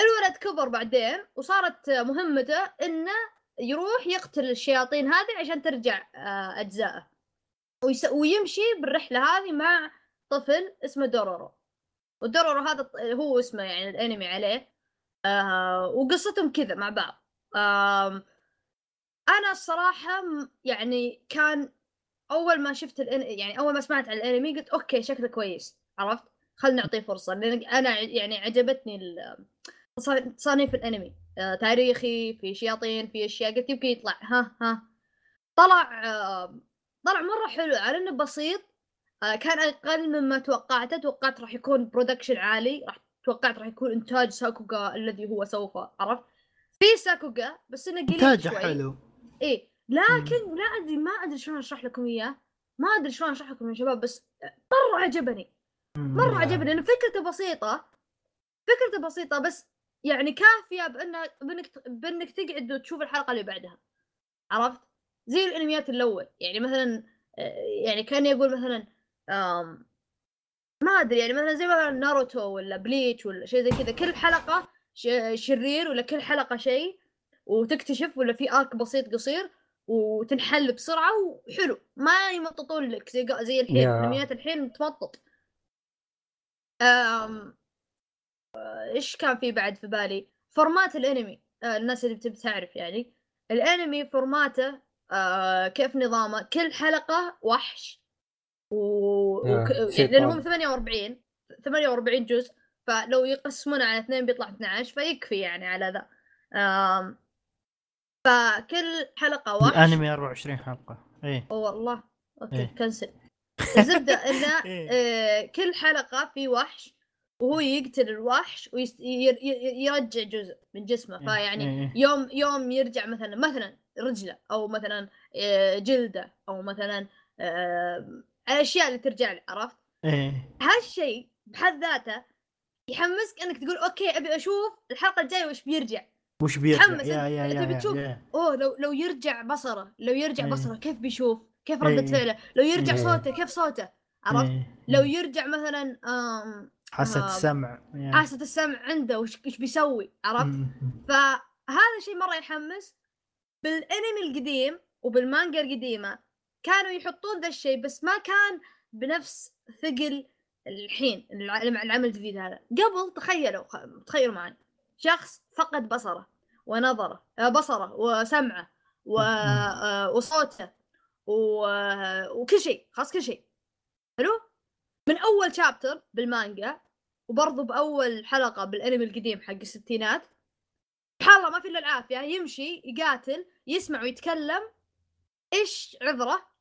الولد كبر بعدين وصارت مهمته إنه يروح يقتل الشياطين هذه عشان ترجع آه أجزائه. ويس ويمشي بالرحلة هذه مع طفل اسمه دورورو. ودورورو هذا هو اسمه يعني الأنمي عليه. آه وقصتهم كذا مع بعض. آم أنا الصراحة يعني كان أول ما شفت يعني أول ما سمعت عن الأنمي قلت أوكي شكله كويس. عرفت؟ خلنا نعطيه فرصة. لأن أنا يعني عجبتني تصانيف الأنمي. آه تاريخي في شياطين في أشياء. قلت يمكن يطلع. ها ها. طلع آه طلع مرة حلو. على إنه بسيط. آه كان أقل مما توقعته. توقعت راح يكون production عالي. راح توقعت راح يكون إنتاج ساكوغا الذي هو سوف عرفت؟ في ساكوغا بس إنه قليل إنتاجه حلو. إيه لكن لا أدري ما أدري شلون أشرح لكم إياه. ما أدري شلون أشرح لكم يا شباب بس مرة عجبني. مرة. عجبني لأن فكرته بسيطة. فكرته بسيطة بس يعني كافية بانه بأنك بأنك تقعد وتشوف الحلقة اللي بعدها. عرفت؟ زي الأنميات الأول. يعني مثلا آه، يعني كان يقول مثلا آم، ما أدري يعني مثلا زي مثلا ناروتو ولا بليتش ولا شيء زي كذا كل حلقة شرير ولا كل حلقة شيء وتكتشف ولا في arc بسيط قصير وتنحل بسرعة وحلو. ما يمططون لك زي زي الحين yeah. الانميات الحين تمطط أم... آه، إيش كان في بعد في بالي؟ format الانمي. آه، الناس اللي بتبي تعرف يعني. الانمي format ه آه كيف نظامه؟ كل حلقة وحش. و... آه، وك... شيطان. لأن هم 48 48 جزء فلو يقسمون على اثنين بيطلع 12 فيكفي يعني على ذا آم... فكل حلقة وحش الانمي 24 حلقة اوه والله أوكي إيه. cancel (laughs) الزبدة انه (laughs) إيه. آه كل حلقة في وحش وهو يقتل الوحش ويرجع جزء من جسمه إيه، فيعني إيه، إيه. يوم يوم يرجع مثلا مثلا رجلة أو مثلا آه، جلدة أو مثلا آه، الأشياء اللي ترجع له عرفت إيه هالشيء بحد ذاته يحمسك إنك تقول أوكي أبي أشوف الحلقة الجاية وش بيرجع وش بيرجع تحمس يا يا أنت يا يا, بتشوف. يا. أوه لو لو يرجع بصره لو يرجع إيه. بصره كيف بيشوف كيف ردة إيه. فعله لو يرجع إيه. صوته كيف صوته عرفت. لو يرجع مثلا آه، السمع يا. حاسة السمع عنده وش وش بيسوي عرفت. فهذا شيء مرة يحمس بالأنمي القديم وبالمانجا القديمة كانوا يحطون ذا الشيء بس ما كان بنفس ثقل الحين الع- العمل الجديد هذا. قبل تخيلوا تخيلوا معي. شخص فقد بصره ونظره آه، بصره وسمعه و... آه، وصوته و... وكل شيء خلاص كل شيء. حلو؟ من أول شابتر بالمانجا وبرضه بأول حلقة بالأنمي القديم حق الستينات. سبحان الله ما في إلا العافية. يمشي يقاتل يسمع ويتكلم. إيش عذره؟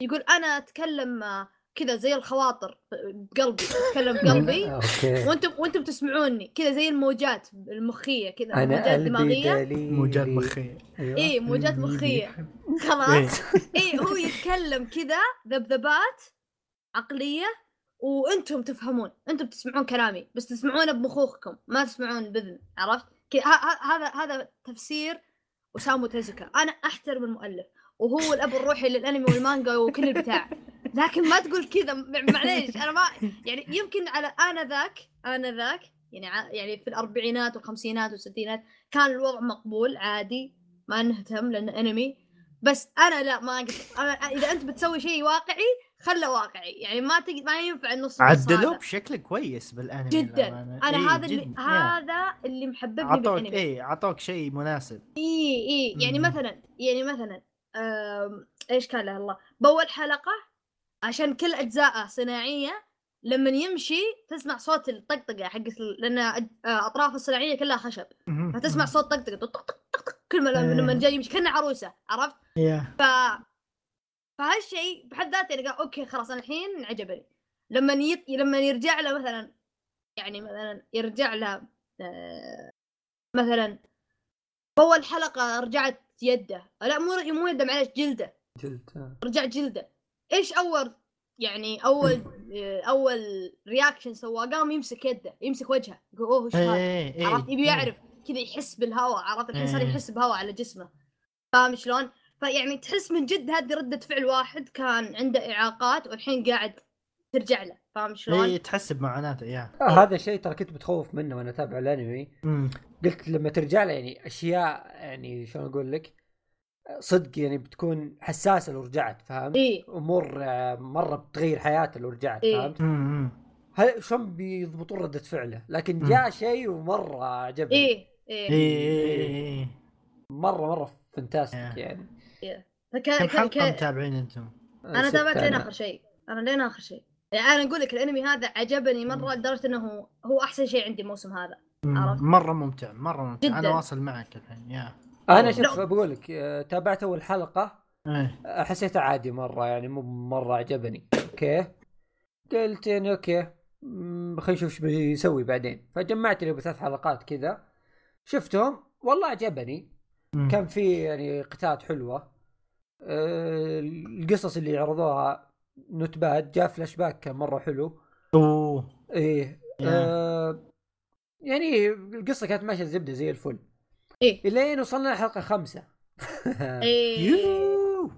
يقول أنا أتكلم آه، كذا زي الخواطر بقلبي أتكلم (laughs) بقلبي (laughs) وأنتم وأنتم تسمعوني كذا زي الموجات المخية كذا موجات دماغية. موجات مخية. أيوة. إيه موجات. مخية. (laughs) إيه. خلاص. إيه. هو يتكلم كذا ذبذبات عقلية وأنتم تفهمون أنتم تسمعون كلامي بس تسمعونه بمخوخكم ما تسمعون بإذن عرفت؟ هذا هذا تفسير اسامو تيزوكا أنا أحترم المؤلف. وهو الأب الروحي للأنمي والمانجا وكل البتاع لكن ما تقول كذا معليش أنا ما يعني يمكن على أنا ذاك أنا ذاك يعني يعني في الأربعينات والخمسينات والستينات كان الوضع مقبول عادي ما نهتم لأنه أنمي بس أنا لا ما أنا إذا أنت بتسوي شيء واقعي خله واقعي يعني ما تق... ما ينفع النص نص عدلوه. بشكل كويس بالأنمي جدا. أنا إيه، هذا اللي جداً. yeah. هذا اللي محببني عطوك بالأنمي اي عطوك شيء مناسب اي اي يعني. مثلا يعني مثلا إيش كان له الله؟ باول حلقة عشان كل أجزاءه صناعية. لما يمشي تسمع صوت الطقطقة حق لأن آه، أطراف الصناعية كلها خشب. فتسمع صوت طقطقة طق طق طق كل ما إيه. لما جاي يمشي كأنه عروسة عرفت؟ yeah ف فهالشيء بحد ذاته يعني قال أوكي خلاص أنا الحين عجبني. لما يط... لما يرجع له مثلا يعني مثلا يرجع له آه، مثلا اول حلقة رجعت يده. لا مو مو يده معلش جلده. جلد آه. رجع جلده. إيش اول يعني اول آه، أول رياكشن سواه؟ قام يمسك يده يمسك وجهه. يقول أوه إيش هذا؟ إيه إيه عرفت؟ يبي يعرف كذا يحس بالهواء عرفت؟ الحين صار إيه. يحس بهواء على جسمه. فاهم شلون؟ فيعني تحس من جد هذه ردة فعل واحد كان عنده إعاقات والحين قاعد ترجع له. فاهم شلون؟ إيه تحس بمعاناته يا آه، هذا شيء ترى كنت متخوف منه وأنا أتابع الأنمي مم. قلت لما ترجع له يعني أشياء يعني شلون أقول لك صدق يعني بتكون حساسة لو رجعت فاهم؟ إيه أمور آه، مرة بتغير حياته لو رجعت إيه. فهمت؟ مم. هل شلون بيضبطون ردة فعله؟ لكن مم. جاء شيء ومرة عجبني إيه إيه إيه إيه إيه مرة مرة فانتاستيك إيه. يعني فكان كم حلقة متابعين أنتم؟ أنا تابعت لين. آخر شيء أنا لين آخر شيء يعني أنا أقول لك الأنمي هذا عجبني مرة لدرجة إنه هو أحسن شيء عندي الموسم هذا. عرفت. مرة ممتع مرة ممتع. جداً. أنا واصل معك الحين yeah. أنا شوف. بقول لك آه، تابعت أول حلقة إيه. آه، حسيته عادي مرة يعني مو مرة عجبني. أوكي؟ قلت يعني أوكي خلينا نشوف إيش بيسوي بعدين. فجمعت لي ثلاث حلقات كذا. شفتهم والله عجبني. مم. كان في يعني قتالات حلوة. آه، القصص اللي عرضوها not bad جاء فلاش باك كان مرة حلو. أوه. إيه yeah. آه يعني القصة كانت ماشية زبدة زي الفل. إيه. إلين وصلنا الحلقة خمسة. إيه. (laughs) يو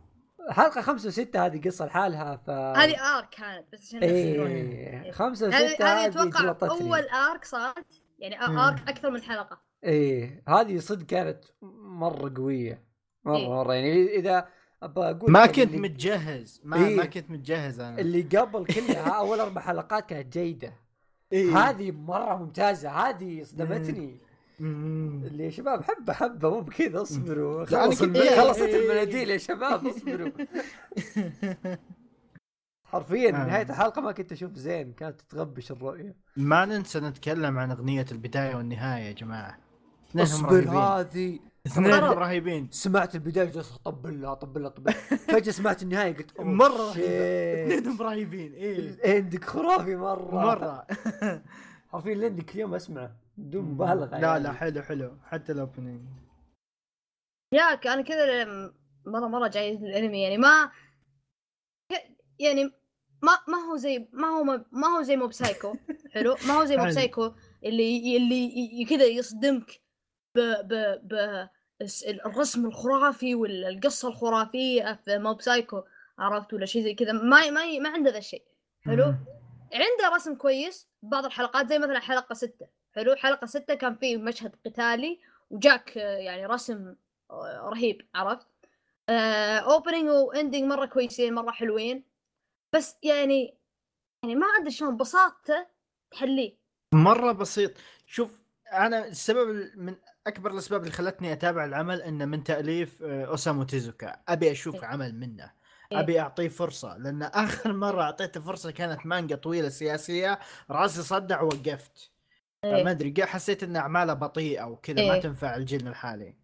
حلقة خمسة وستة هذه قصه لحالها ف هذه arc كانت بس عشان تفهمون. إيه خمسة وستة هذه أتوقع أول آرك صارت؟ يعني مم. آرك أكثر من حلقة. إيه هذه صدق كانت مرة قوية. مرة إيه. مرة يعني إذا أبغى أقول ما كنت اللي, متجهز. ما إيه. ما كنت متجهز أنا. اللي (laughs) قبل كلها أول أربع حلقات كانت جيدة. إيه. هذه مرة ممتازة. هذه صدمتني. اللي يا شباب حبه حبه مو بكذا اصبروا. خلص الم... إيه، خلصت إيه،. المناديل يا شباب اصبروا. (laughs) حرفيا آه. نهاية الحلقة ما كنت أشوف زين. كانت تغبش الرؤية. ما ننسى نتكلم عن أغنية البداية والنهاية يا جماعة. اصبر هذه مرة. رهيبين. سمعت البداية جالس اطبل لها اطبل فجأة سمعت النهاية قلت مرة اثنينهم رهيبين إيه. ال ending خرافي مرة. مرة. (laughs) حرفيا ال ending اليوم اسمعه بدون مبالغة لا يعني. لا حلو حلو. حتى ال opening ياك أنا كذا مرة مرة جاي الأنمي يعني ما يعني ما ما هو زي ما هو ما هو زي Mob Psycho حلو؟ ما هو زي Mob. Psycho (laughs) اللي اللي كذا يصدمك. ب ب ب الرسم الخرافي والقصة الخرافية في Mob Psycho عرفت؟ ولا شيء زي كذا. ما ما ما عنده ذا الشيء. حلو؟ عنده رسم كويس بعض الحلقات زي مثلا حلقة ستة. حلو؟ حلقة ستة كان فيه مشهد قتالي وجاك آه، يعني رسم آه، رهيب عرفت؟ opening و ending مرة كويسين مرة حلوين. بس يعني يعني ما أدري شلون بساطته تحليه. مرة بسيط. شوف أنا السبب من أكبر الأسباب اللي خلتني أتابع العمل إنه من تأليف آه، أوسامو تيزوكا أبي أشوف إيه. عمل منه إيه. أبي أعطيه فرصة لأن آخر مرة أعطيته فرصة كانت مانجا طويلة سياسية رأسي صدع ووقفت إيه. ما أدري حسيت إن أعماله بطيئه وكذا ما إيه. تنفع الجيل الحالي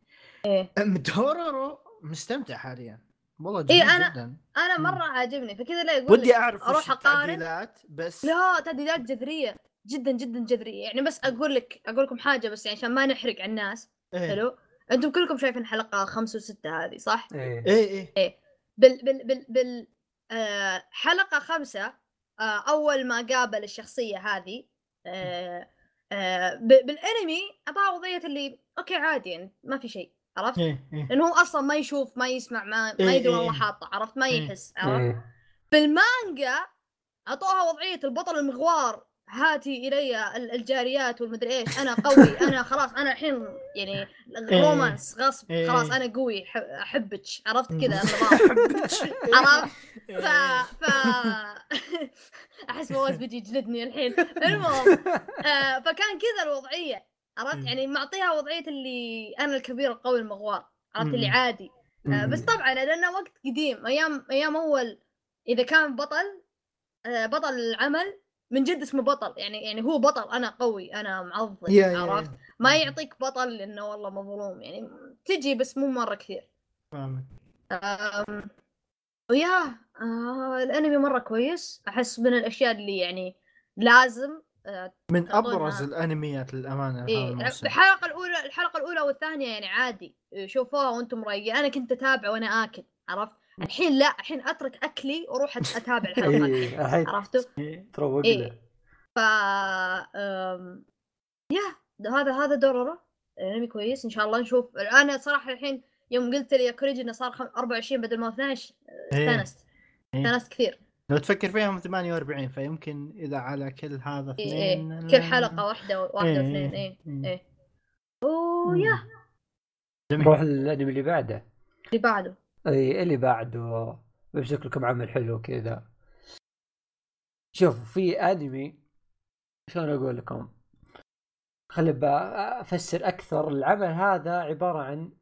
إيه. دورورو مستمتع حاليا والله إيه، جميل أنا- جدا أنا. مرة عاجبني فكذا لا يقول ودي أعرف أقارن. التعديلات بس لا تعديلات جذرية جدا جدا جذرية يعني بس أقول لك أقول لكم حاجة بس يعني عشان ما نحرق على الناس إيه. حلو أنتم كلكم شايفين حلقة خمسة وستة هذه صح؟ إيه إيه إيه بال بال بال بال آه حلقة خمسة آه أول ما قابل الشخصية هذه آه آه ب- بالأنمي اعطاها وضعيه اللي أوكي عادي يعني ما في شيء عرفت؟ إيه إيه لأنه هو أصلا ما يشوف ما يسمع ما ما إيه، يدري وين إيه. الله حاطه عرفت؟ ما إيه. يحس عرفت؟ بالمانجا أعطوها وضعية البطل المغوار هاتي إلي ال- الجاريات والمدري إيش. أنا قوي. (laughs) أنا خلاص أنا الحين يعني romance غصب. إيه. خلاص أنا قوي. أحبك. عرفت. كذا؟ (laughs) عرفت؟ ف إيه. ف (laughs) أحس فواز بيجي يجلدني الحين. المهم آه فكان كذا الوضعية. عرفت. يعني معطيها وضعية اللي أنا الكبير القوي المغوار. عرفت؟ اللي. عادي. آه بس طبعا لأنه وقت قديم. أيام أيام أول إذا كان بطل آه بطل العمل من جد اسمه بطل يعني يعني هو بطل أنا قوي أنا معضل يا- يا- عرفت؟ يا. ما يعطيك بطل لأنه والله مظلوم يعني تجي بس مو مرة كثير. فاهمك. ويا آه الأنمي مرة كويس أحس من الأشياء اللي يعني لازم آه من أبرز الأنميات للأمانة إيه الموسم. الحلقة الأولى الحلقة الأولى والثانية يعني عادي شوفوها وأنتم رايقين أنا كنت أتابع وأنا آكل عرفت؟ الحين لا الحين أترك أكلي وأروح أتابع (laughs) الحلقات إيه الحين عرفتوا إيه. تروق إيه. له ف أم... يا ده هذا هذا دورورو انمي كويس إن شاء الله نشوف أنا صراحة الحين يوم قلت لي يا كوريجي إنه صار خم- 24 بدل ما 12 إيه. استأنست إيه. استأنست كثير لو تفكر فيها هم 48 فيمكن إذا على كل هذا إيه اثنين إيه. كل حلقة واحدة واحدة إيه. واثنين إيه. إيه ويا جميل نروح للأنمي اللي بعده اللي بعده إي اللي بعده بمسك لكم عمل حلو كذا. شوفوا في أنمي شلون أقول لكم؟ خلي أفسر أكثر. العمل هذا عبارة عن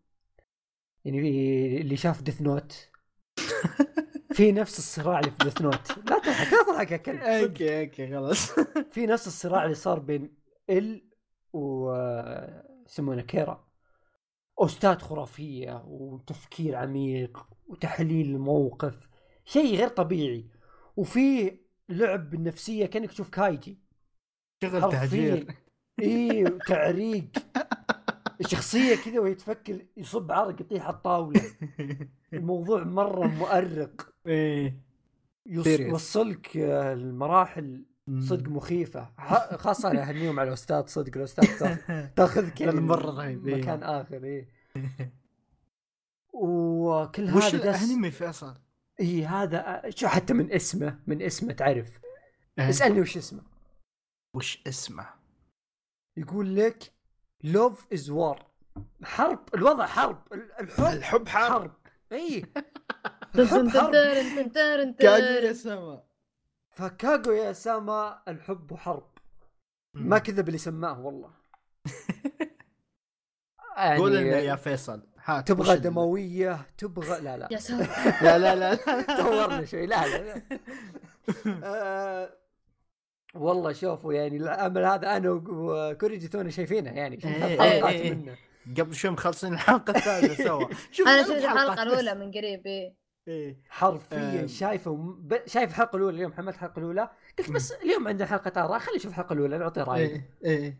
يعني في اللي شاف Death Note (laughs) في نفس الصراع اللي في Death Note لا تضحك لا تضحك يا كلب. أوكي أوكي خلاص. في نفس الصراع اللي صار بين ال و يسمونه كيرا أستاذ خرافية وتفكير عميق وتحليل الموقف شيء غير طبيعي. وفي لعب بالنفسيه كأنك تشوف كايجي. شغل تهجير. إي (laughs) وتعريق شخصية كذا وهي تفكر يصب عرق يطيح على الطاولة. الموضوع مرة مؤرق. إيه. يوصلك المراحل صدق مخيفة. خاصة أنا أهنيهم على الأستاذ صدق الأستاذ تا- (laughs) تاخذك لا، يعني مرة رهيب، إيه. مكان آخر إيه. (laughs) وكل وش هذا دس الانمي فيصل؟ إي هذا شو حتى من اسمه من اسمه تعرف. اسألني وش اسمه. وش اسمه؟ يقول لك Love is War حرب الوضع حرب ال- الحب الحب حرب. حرب. إي. (laughs) الحب حرب سما فكاغو يا ساما الحب حرب. ما كذب اللي سماه والله. (laughs) يعني قول لنا يا فيصل. هات تبغى دموية تبغى لا لا. يا ساتر لا لا لا طورنا (laughs) شوي لا لا, لا. (laughs) آه، والله شوفوا يعني العمل هذا أنا وكوريجي تونا شايفينه يعني إيه، حلقات إيه، إيه. منه. قبل شوي مخلصين الحلقة الثالثه سوا. أنا شفت الحلقة. الأولى من قريب إيه. حرفيا آه. شايفه شايف الحلقة الأولى اليوم حملت الحلقة الأولى قلت بس اليوم عندنا حلقة أخرى خلي نشوف الحلقة الأولى نعطي رايي إيه إيه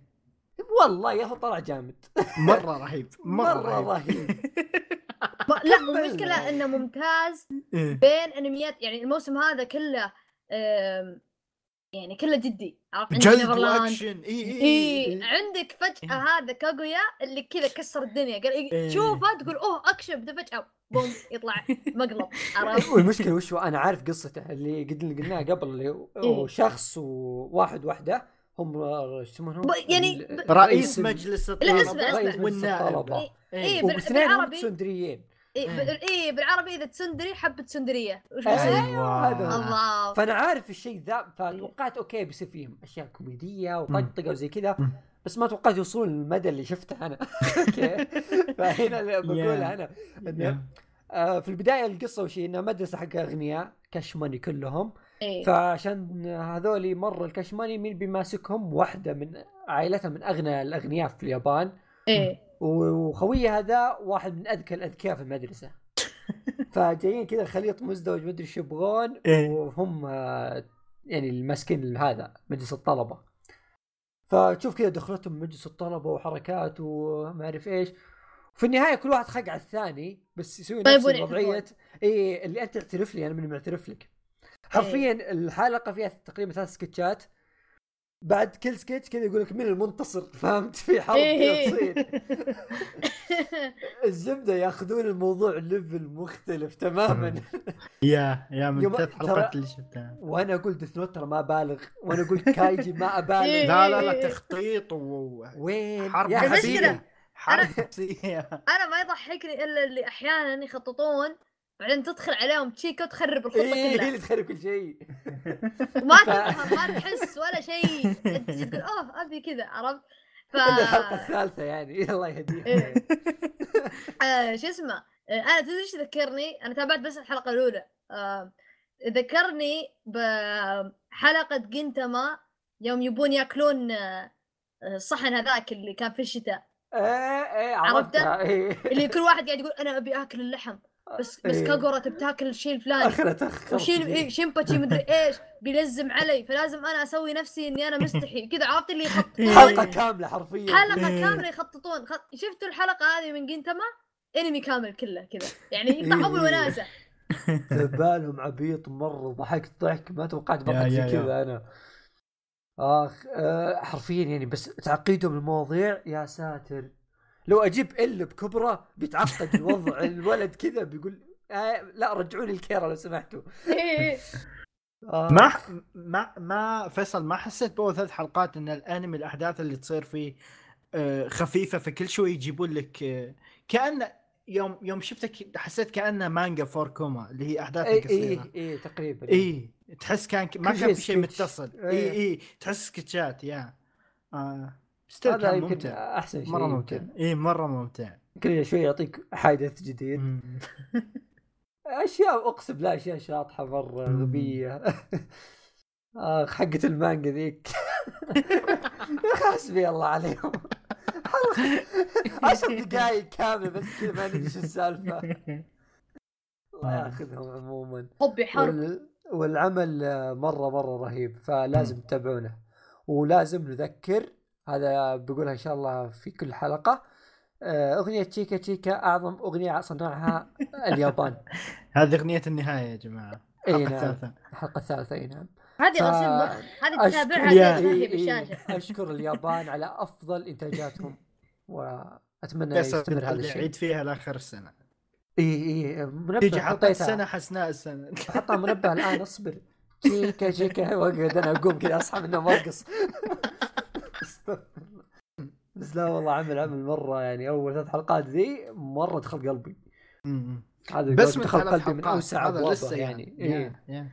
والله يا أخي طلع جامد (laughs) مرة رهيب مرة, رهيب, رهيب (laughs) لا. المشكلة إنه ممتاز إيه. بين أنميات يعني الموسم هذا كله يعني كله جدي عرفت عندك جلد واكشن إي إي إي عندك فجأة إيه. هذا كاغويا اللي كذا كسر الدنيا قال إيه، إيه. تشوفه تقول أوه أكشن بعدين فجأة بوم يطلع مقلب (laughs) عرفت؟ والمشكلة وش هو أنا عارف قصته اللي قد قلناها قبل اللي هو- إيه. شخص وواحد واحدة هم شو يسمونهم؟ يعني رئيس مجلس الطلبة اسمع. رئيس مجلس والنائب الطلبة. إيه. إيه، بالعربي- سندريين إيه, إيه. إيه بالعربي إذا تسندري حبة سندرية وش أيوة. بيصير؟ هذا. الله فأنا عارف الشيء ذا فتوقعت أوكي بيصير فيهم أشياء كوميدية وطقطقه وزي كذا. بس ما توقعت يوصلون للمدى اللي شفته أنا (laughs) أوكي فهنا اللي (laughs) بقوله. أنا إنه آه، في البداية القصة وش هي؟ انها مدرسة حق أغنياء cash money كلهم إيه. فعشان هذولي مره ال cash money مين بيماسكهم واحدة من عائلتها من أغنى الأغنياء في اليابان إيه وخويه هذا واحد من أذكى الأذكياء في المدرسة. (laughs) فجايين كذا خليط مزدوج مدري إيش يبغون إيه. وهم آه، يعني الماسكين هذا مجلس الطلبة. فتشوف كذا دخلتهم مجلس الطلبة وحركات وما أعرف إيش. في النهاية كل واحد خق على الثاني بس يسوي طيب نفس. الوضعية. اي اللي أنت تعترف لي أنا من معترف لك. حرفيا الحلقة فيها تقريبا ثلاث سكتشات. بعد كل سكتش كذا يقول لك مين المنتصر فهمت؟ في حرب إيه. كذا تصير. (laughs) الزبدة ياخذون الموضوع ليفل مختلف تماما. (laughs) يا يا من ثلاث حلقات اللي شفتها. وأنا أقول ديث نوت ترى ما بالغ وأنا أقول كايجي ما أبالغ. إيه. لا لا لا تخطيط و وين؟ حرب يا حرب أنا ما يضحكني إلا اللي أحيانا يخططون بعدين تدخل عليهم تشيكا وتخرب الخطة هي كلها. اللي (laughs) تخرب كل شيء. (laughs) وما تفهم ما تحس ولا شيء. تقول أوه أبي كذا. عرفت؟ ف الحلقة الثالثة يعني. (laughs) الله يهديها إيه. آه، شو اسمه؟ آه، أنا تدري إيش ذكرني؟ أنا تابعت بس الحلقة الأولى. آه، ذكرني بحلقة جنتما يوم يبون يأكلون الصحن هذاك اللي كان في الشتاء. إيه إيه عرفته؟ إيه. اللي كل واحد قاعد يقول أنا أبي أكل اللحم. بس بس إيه. كاغورا تبي تاكل الشيء الفلاني اخرة تخر وشين إيه شيمباتشي مدري (laughs) إيش بيلزم علي. فلازم أنا أسوي نفسي إني أنا مستحي. كذا عرفت اللي يخططون حلقة كاملة حرفيا. حلقة إيه. كاملة يخططون. خط... شفتوا الحلقة هذه من جنتما انمي كامل كله كذا. يعني (laughs) يطلعوا إيه. بالوناسه (laughs) بالهم عبيط مره ضحكت ضحك. ما توقعت بضحك زي. كذا أنا. آخ آه حرفيا يعني بس تعقيدهم المواضيع يا ساتر. لو أجيب ال بكبره بيتعقد الوضع الولد كذا بيقول آه لا رجعوني الكيرة لو سمحتوا إيه. (laughs) آه ما ما ما فيصل ما حسيت بأول ثلاث حلقات إن الأنمي الأحداث اللي تصير فيه آه، خفيفة فكل شوي يجيبون لك آه، كأن يوم يوم شفتك حسيت كأنه مانجا four كوما اللي هي أحداث اي قصيره اي اي تقريبا اي تحس كان ما كان في شيء. متصل إيه. اي اي تحس سكتشات يا آه. still هذا كان يمكن ممتع. أحسن شيء مرة ممتع. اي مرة ممتع. كل شوي يعطيك حادث جديد. (laughs) أشياء أقسم بالله أشياء شاطحة مرة. غبية. (laughs) اخ حقة المانجا ذيك. يا (laughs) أخي حسبي الله عليهم. عشر دقائق كاملة بس كذا ما ندري إيش السالفة. الله ياخذهم عموما. حبي حرب. وال... والعمل آه، مرة مرة رهيب فلازم تتابعونه. ولازم نذكر هذا بقولها إن شاء الله في كل حلقة. آه، أغنية تشيكا تشيكا أعظم أغنية صنعها (laughs) اليابان. هذه أغنية النهاية يا جماعة. الحلقة نعم. الثالثة. الحلقة الثالثة إي نعم. هذه ف- غسيل هذه أشكر- تتابعها. بالشاشة. (laughs) أشكر اليابان على أفضل إنتاجاتهم وأتمنى يستمر هذا الشيء. عيد فيها لآخر السنة. إي إي منبه تيجي حلقه حطيتها. السنة حسناء السنة. حطها منبه الآن اصبر. شيكا شيكا (laughs) وأقعد أنا أقوم كذا أصحى من النوم بس لا والله عمل عمل مرة يعني أول ثلاث حلقات ذي مرة دخل قلبي. هذا بس من دخل قلبي من أوسع هذا لسه يعني. يعني. إيه. يا- يا.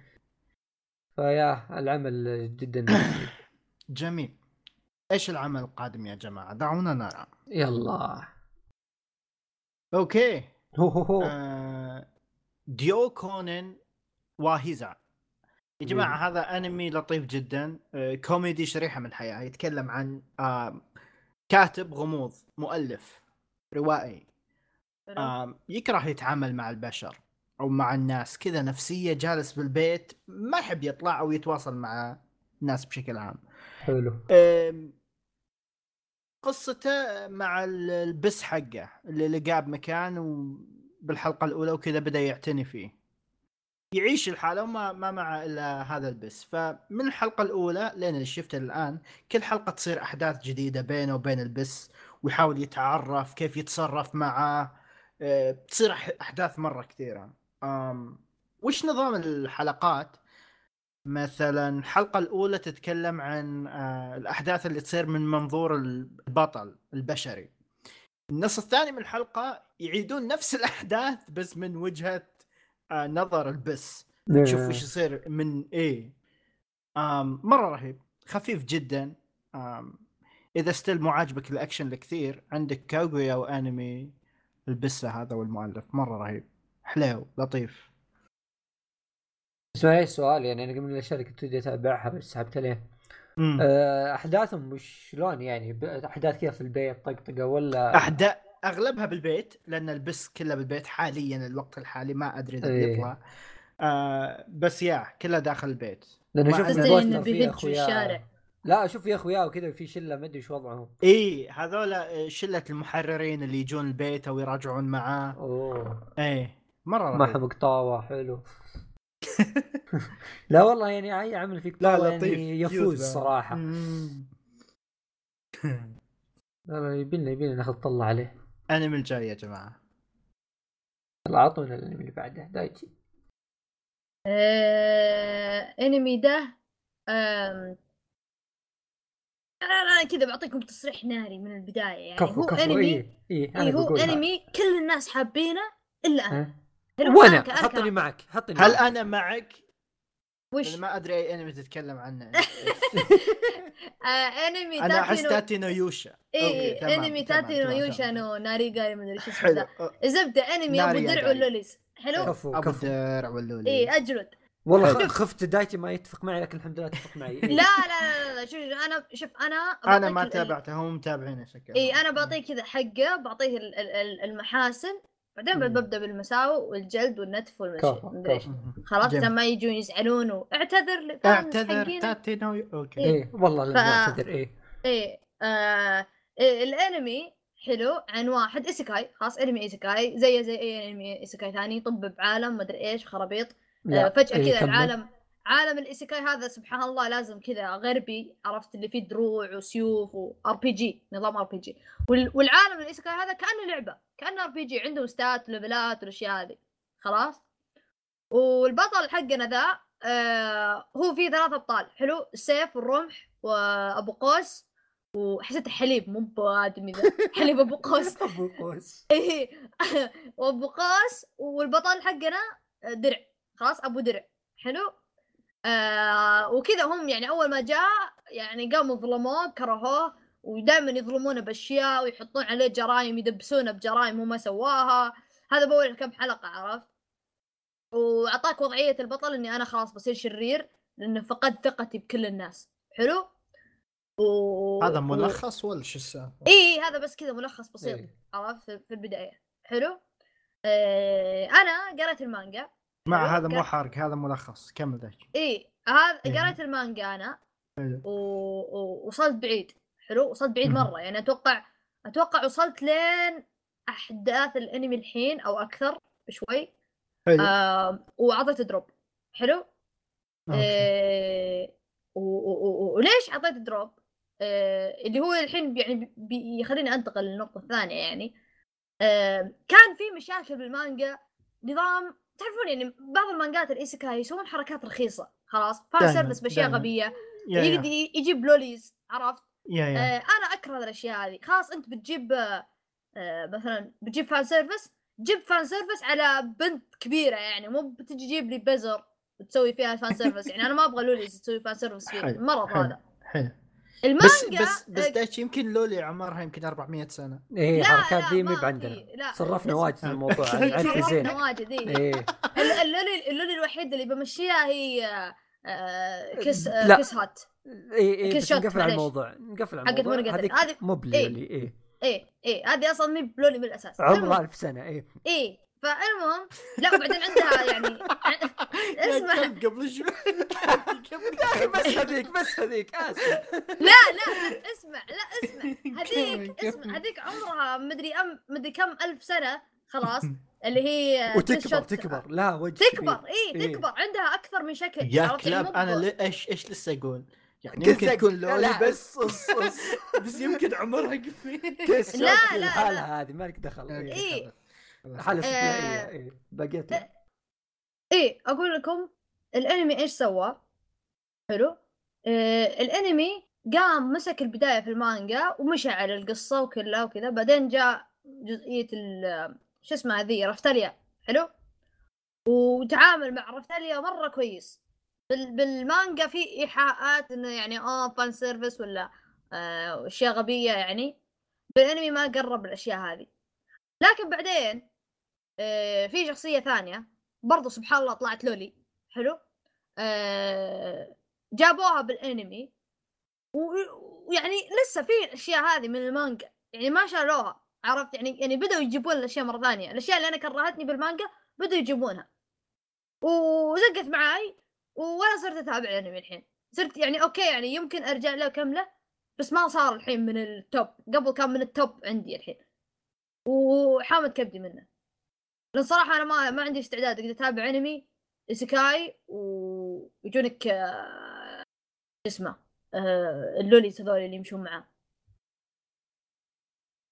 فيا العمل جدا جميل. (coughs) جميل. إيش العمل القادم يا جماعة؟ دعونا نرى. يلا. أوكي. هو هو هو. آه، دوكيونين وا هيزا. يا جماعة هذا أنمي لطيف جدا. آه، كوميدي شريحة من الحياة. يتكلم عن آه، كاتب غموض مؤلف روائي. يكره يتعامل مع البشر أو مع الناس. كذا نفسية جالس بالبيت ما يحب يطلع أو يتواصل مع الناس بشكل عام. حلو. قصته مع ال- البس حقه اللي لقاه بمكان وبالحلقة الأولى وكذا بدأ يعتني فيه. يعيش الحالة وما ما معه إلا هذا البس. فمن الحلقة الأولى لين اللي شفته الآن كل حلقة تصير أحداث جديدة بينه وبين البس ويحاول يتعرف كيف يتصرف معه أه، تصير أحداث مرة كثيرة. وش نظام الحلقات؟ مثلا الحلقة الأولى تتكلم عن آه، الأحداث اللي تصير من منظور البطل البشري. النص الثاني من الحلقة يعيدون نفس (laughs) الأحداث بس من وجهة آه، نظر البس. تشوف وش يصير من إيه. مرة رهيب. خفيف جدا. إذا still مو عاجبك الأكشن الكثير عندك كاغويا وأنمي البسة هذا والمؤلف. مرة رهيب. حليو لطيف. اسمع إيش السؤال يعني أنا من الاشياء اللي كنت ودي اتابعها بس سحبت عليه مم. آه، أحداثهم شلون يعني؟ أحداث كذا في البيت طقطقة ولا أحداث أغلبها بالبيت لأن البس كلها بالبيت حاليا الوقت الحالي ما أدري إذا إيه. بيطلع آه بس يا كلها داخل البيت لأن ما أشوف أدري. إن تدري بوستر انه فيه بيهج في اخويا الشارع لا أشوف في أخويا وكذا في شلة ما أدري إيش وضعهم إي هذول آه، شلة المحررين اللي يجون البيت أو يراجعون معاه أوه إيه مرة ما رهيب. حمق طاوه حلو (laughs) لا والله يعني أي عمل فيك لا طاوة لطيف يعني يفوز. صراحة. لا لا يبينا يبينا ناخذ طلع عليه أنمي الجاي يا جماعة يلا اعطونا الأنمي اللي بعده دايتشي آه، أنمي ده آم، أنا أنا كذا بعطيكم تصريح ناري من البداية يعني كفو هو كفو انمي اي اي أنا إيه هو بقولها. أنمي كل الناس حابينه إلا أنا؟ وأنا حطني. معك حطني هل معك. أنا معك؟ وش؟ أنا ما أدري أي انمي تتكلم عنه. (laughs) (laughs) آه انمي أنا أحس تاتي نو تاتي نو يوشا اي انمي تاتي نو يوشا. نو ناريغا ما أدري إيش اسمه ذا. الزبده انمي أبو الدرع يا و ال lolis. حلو؟ كفو أبو الدرع واللولي اي اجلد والله خفت دايتشي ما يتفق معي لكن الحمد لله اتفق معي. (laughs) إيه. لا لا لا, لا شوف أنا شوف أنا أنا ما تابعته هم متابعينه شكله اي أنا بعطيه كذا حقه بعطيه ال- ال- ال- المحاسن بعدين. ببدأ بالمساوئ والجلد والنتف والمشي. خلاص جميل. عشان ما يجون يزعلون واعتذر اعتذر. تأتي نو أوكي إيه والله لا ف- نعتذر إيه إيه آه إيه، الانمي حلو عن واحد ايسيكاي خلاص انمي ايسيكاي زيه زي أي انمي ايسيكاي ثاني طب بعالم مدري إيش خرابيط آه فجأة إيه، كذا. العالم عالم الايسيكاي هذا سبحان الله لازم كذا غربي عرفت؟ اللي فيه دروع وسيوف و RPG نظام RPG والعالم الايسيكاي هذا كأنه لعبة كأنه RPG عنده stats وليفلات والأشياء هذه. خلاص؟ والبطل حقنا ذا آه هو فيه ثلاث أبطال. حلو؟ السيف والرمح وأبو قوس. وحسيته حليب مو بادمي ذا. (laughs) حليب أبو قوس. (laughs) أبو قوس. (laughs) إيه. وأبو قاس والبطل حقنا درع. خلاص؟ أبو درع. حلو؟ آه وكذا هم يعني أول ما جاء يعني قاموا ظلموه كرهوه ودائما يظلمونه بأشياء ويحطون عليه جرائم يدبسونه بجرائم هو ما سواها. هذا بأول كم حلقة عرفت؟ وأعطاك وضعية البطل إني أنا خلاص بصير شرير لأنه فقدت ثقتي بكل الناس. حلو؟ و... هذا ملخص ولا شو السالفة؟ إي هذا بس كذا ملخص بسيط إيه. عرفت؟ في البداية. حلو؟ آه أنا قريت المانجا. مع هذا مو حرق هذا ملخص. كمل ذاك. اي هذا إيه. قريت المانجا أنا. و... و... وصلت بعيد. حلو وصلت بعيد. مرة. يعني أتوقع أتوقع وصلت لين أحداث الأنمي الحين أو أكثر بشوي. حلو. آه وعطيت drop. حلو. آه و... و... و... وليش أعطيت drop؟ آه اللي هو الحين يعني بي- بيخليني أنتقل للنقطة الثانية يعني. آه كان في مشاكل بالمانجا نظام تعرفون يعني بعض المانجات الايسيكاي يسوون حركات رخيصة خلاص؟ fan service بأشياء. غبية. يا يقدر يجيب lolis عرفت؟ يا يا. آه أنا أكره الأشياء هذه. خلاص أنت بتجيب آه آه، مثلا بتجيب fan service جيب fan service على بنت كبيرة يعني مو بتجي تجيب لي بزر وتسوي فيها fan service يعني أنا ما أبغى lolis تسوي fan service فيه حلو، مرض حلو. هذا. حلو. المانجا بس بس آه، دايتش يمكن loli عمرها يمكن 400 سنة. إيه لا، حركات لا، ذي ما مي لا، صرفنا واجد في الموضوع. (laughs) صرفنا عارف زين. صرفنا واجد إيه. إيه. ال- ال loli ال loli الوحيد اللي بمشيها هي آه، آه، كيس آه، لا. كيس هات. إيه كيس بس نقفل على. الموضوع. نقفل على الموضوع. هذه- مو بلولي إيه. إيه إيه. هذه أصلا مي بلولي بالأساس. عمرها المهم، ألف سنة إيه. إيه. فالمهم لا وبعدين عندها يعني (laughs) اسمع قبل شوي (laughs) يا أخي بس هذيك بس هذيك آسف لا لا اسمع لا اسمع (laughs) هذيك اسمع. هذيك عمرها مدري أم مدري كم ألف سنة خلاص اللي هي وتكبر. تكبر لا وجه تكبر. إي إيه. تكبر عندها أكثر من شكل يا كلاب أنا إيش إيش لسه أقول؟ يعني يمكن تكون لا، بس أص- أص. بس يمكن عمرها كيس لا، لا، لا. لحالها هذه مالك دخل أوكي، إيه. حالة آه. استثنائية إيه بقيت لا. إيه أقول لكم الأنمي إيش سوى حلو آه الأنمي قام مسك البداية في المانجا ومشى على القصة وكلها وكذا بعدين جاء جزئية ال شو اسمها ذي رفتاليا حلو وتعامل مع رفتاليا مرة كويس بال بالمانجا في إيحاءات إنه يعني آه fan service ولا آه أشياء غبية يعني بالأنمي ما قرب الأشياء هذه لكن بعدين آه في شخصية ثانية. برضو سبحان الله طلعت loli. حلو. آه جابوها بالانمي. ويعني لسه في الأشياء هذه من المانجا. يعني ما شالوها عرفت؟ يعني يعني بدأوا يجيبون الأشياء مرة ثانية. الأشياء اللي أنا كرهتني بالمانجا بدأوا يجيبونها. وزقت معاي وأنا صرت أتابع الأنمي الحين. صرت يعني أوكي يعني يمكن أرجع له كمله بس ما صار الحين من ال top قبل كان من ال top عندي الحين. وحامت كبدي منه. لأن صراحة أنا ما ما عندي استعداد أقدر أتابع أنمي isekai ويجونك آه، شو اسمه آه، ال lolis هذول اللي يمشون معاه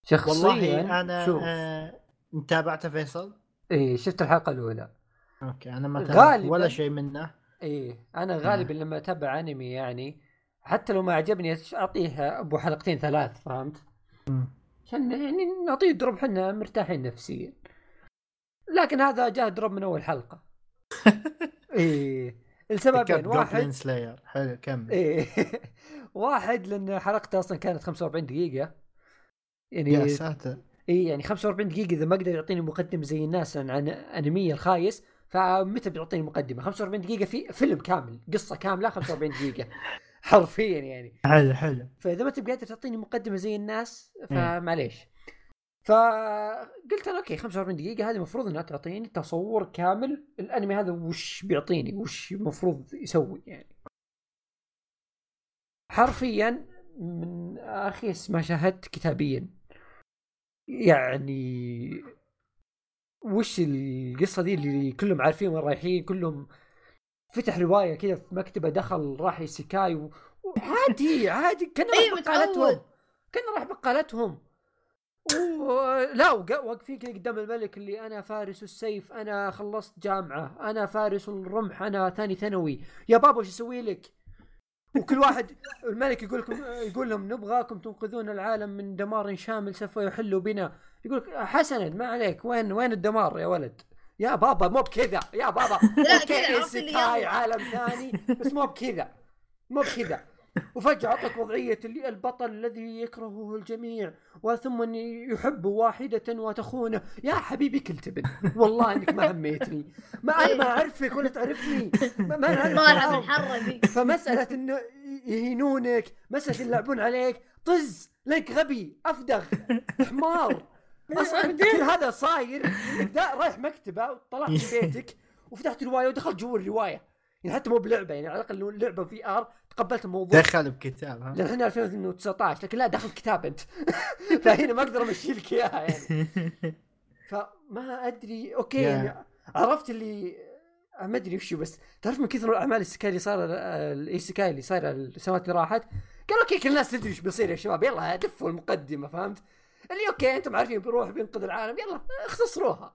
شخصيا والله أنا شوف آه تابعته فيصل؟ إيه شفت الحلقة الأولى. أوكي أنا ما تابعت غالباً- ولا شيء منه. إيه أنا غالبا لما أتابع أنمي يعني حتى لو ما عجبني أش- أعطيه أبو حلقتين ثلاث فهمت؟ عشان يعني نعطيه drop حنا مرتاحين نفسيا. لكن هذا جاه drop من أول حلقة. (laughs) إيه لسببين واحد سلاير حلو كمل. إيه. (laughs) واحد لأن حلقته أصلا كانت 45 دقيقة. يعني يا ساتر. اي يعني 45 دقيقة إذا ما قدر يعطيني مقدمة زي الناس عن عن أنمي الخايس فمتى بيعطيني مقدمة؟ 45 دقيقة في فيلم كامل قصة كاملة 45 دقيقة. (laughs) حرفيا يعني. حلو حلو. فإذا ما قادر تعطيني مقدمة زي الناس فمعليش. فقلت أنا أوكي 45 دقيقة هذه المفروض إنها تعطيني تصور كامل الأنمي هذا وش بيعطيني وش المفروض يسوي يعني. حرفيا من اخيس ما شاهدت كتابيا. يعني وش القصة دي اللي كلهم عارفين وين رايحين كلهم فتح رواية كذا في مكتبة دخل راح يسيكاي و- وعادي عادي كان إيه، راح بقالتهم. كان راح بقالتهم. لا واقفين كذا قدام الملك اللي أنا فارس السيف أنا خلصت جامعة أنا فارس الرمح أنا ثاني ثانوي. يا بابا وش أسوي لك؟ وكل واحد الملك يقول لكم يقول لهم نبغاكم تنقذون العالم من دمار شامل سوف يحل بنا. يقول حسنا ما عليك وين وين الدمار يا ولد؟ يا بابا مو بكذا يا بابا. أوكي. عالم ثاني بس مو بكذا مو بكذا. وفجأة أعطك وضعية اللي البطل الذي يكرهه الجميع وثم يحب واحدة وتخونه يا حبيبي كلتبن والله إنك ما هميتني. ما أنا ما أعرفك ولا تعرفني. ما, ما ذي فمسألة إنه يهينونك مسألة يلعبون عليك. طز لك غبي أفدغ حمار. أصلا (laughs) كل هذا صاير. رايح مكتبة وطلعت من بيتك وفتحت رواية ودخلت جوا الرواية. يعني حتى مو بلعبة يعني على الأقل لو لعبة في آر تقبلت الموضوع. دخل بكتاب ها؟ لأن إحنا 2019 لكن لا دخل كتاب أنت. (laughs) فهنا ما أقدر أمشي لك إياها يعني. (laughs) فما أدري أوكي. يعني عرفت اللي ما أدري وشو بس تعرف من كثر الأعمال ال isekai اللي صار ال isekai اللي صايرة السنوات اللي راحت؟ قالوا أوكي كل الناس تدري وش بيصير يا شباب يلا دفوا المقدمة فهمت؟ اللي أوكي أنتم عارفين بيروح بينقذ العالم يلا اختصروها.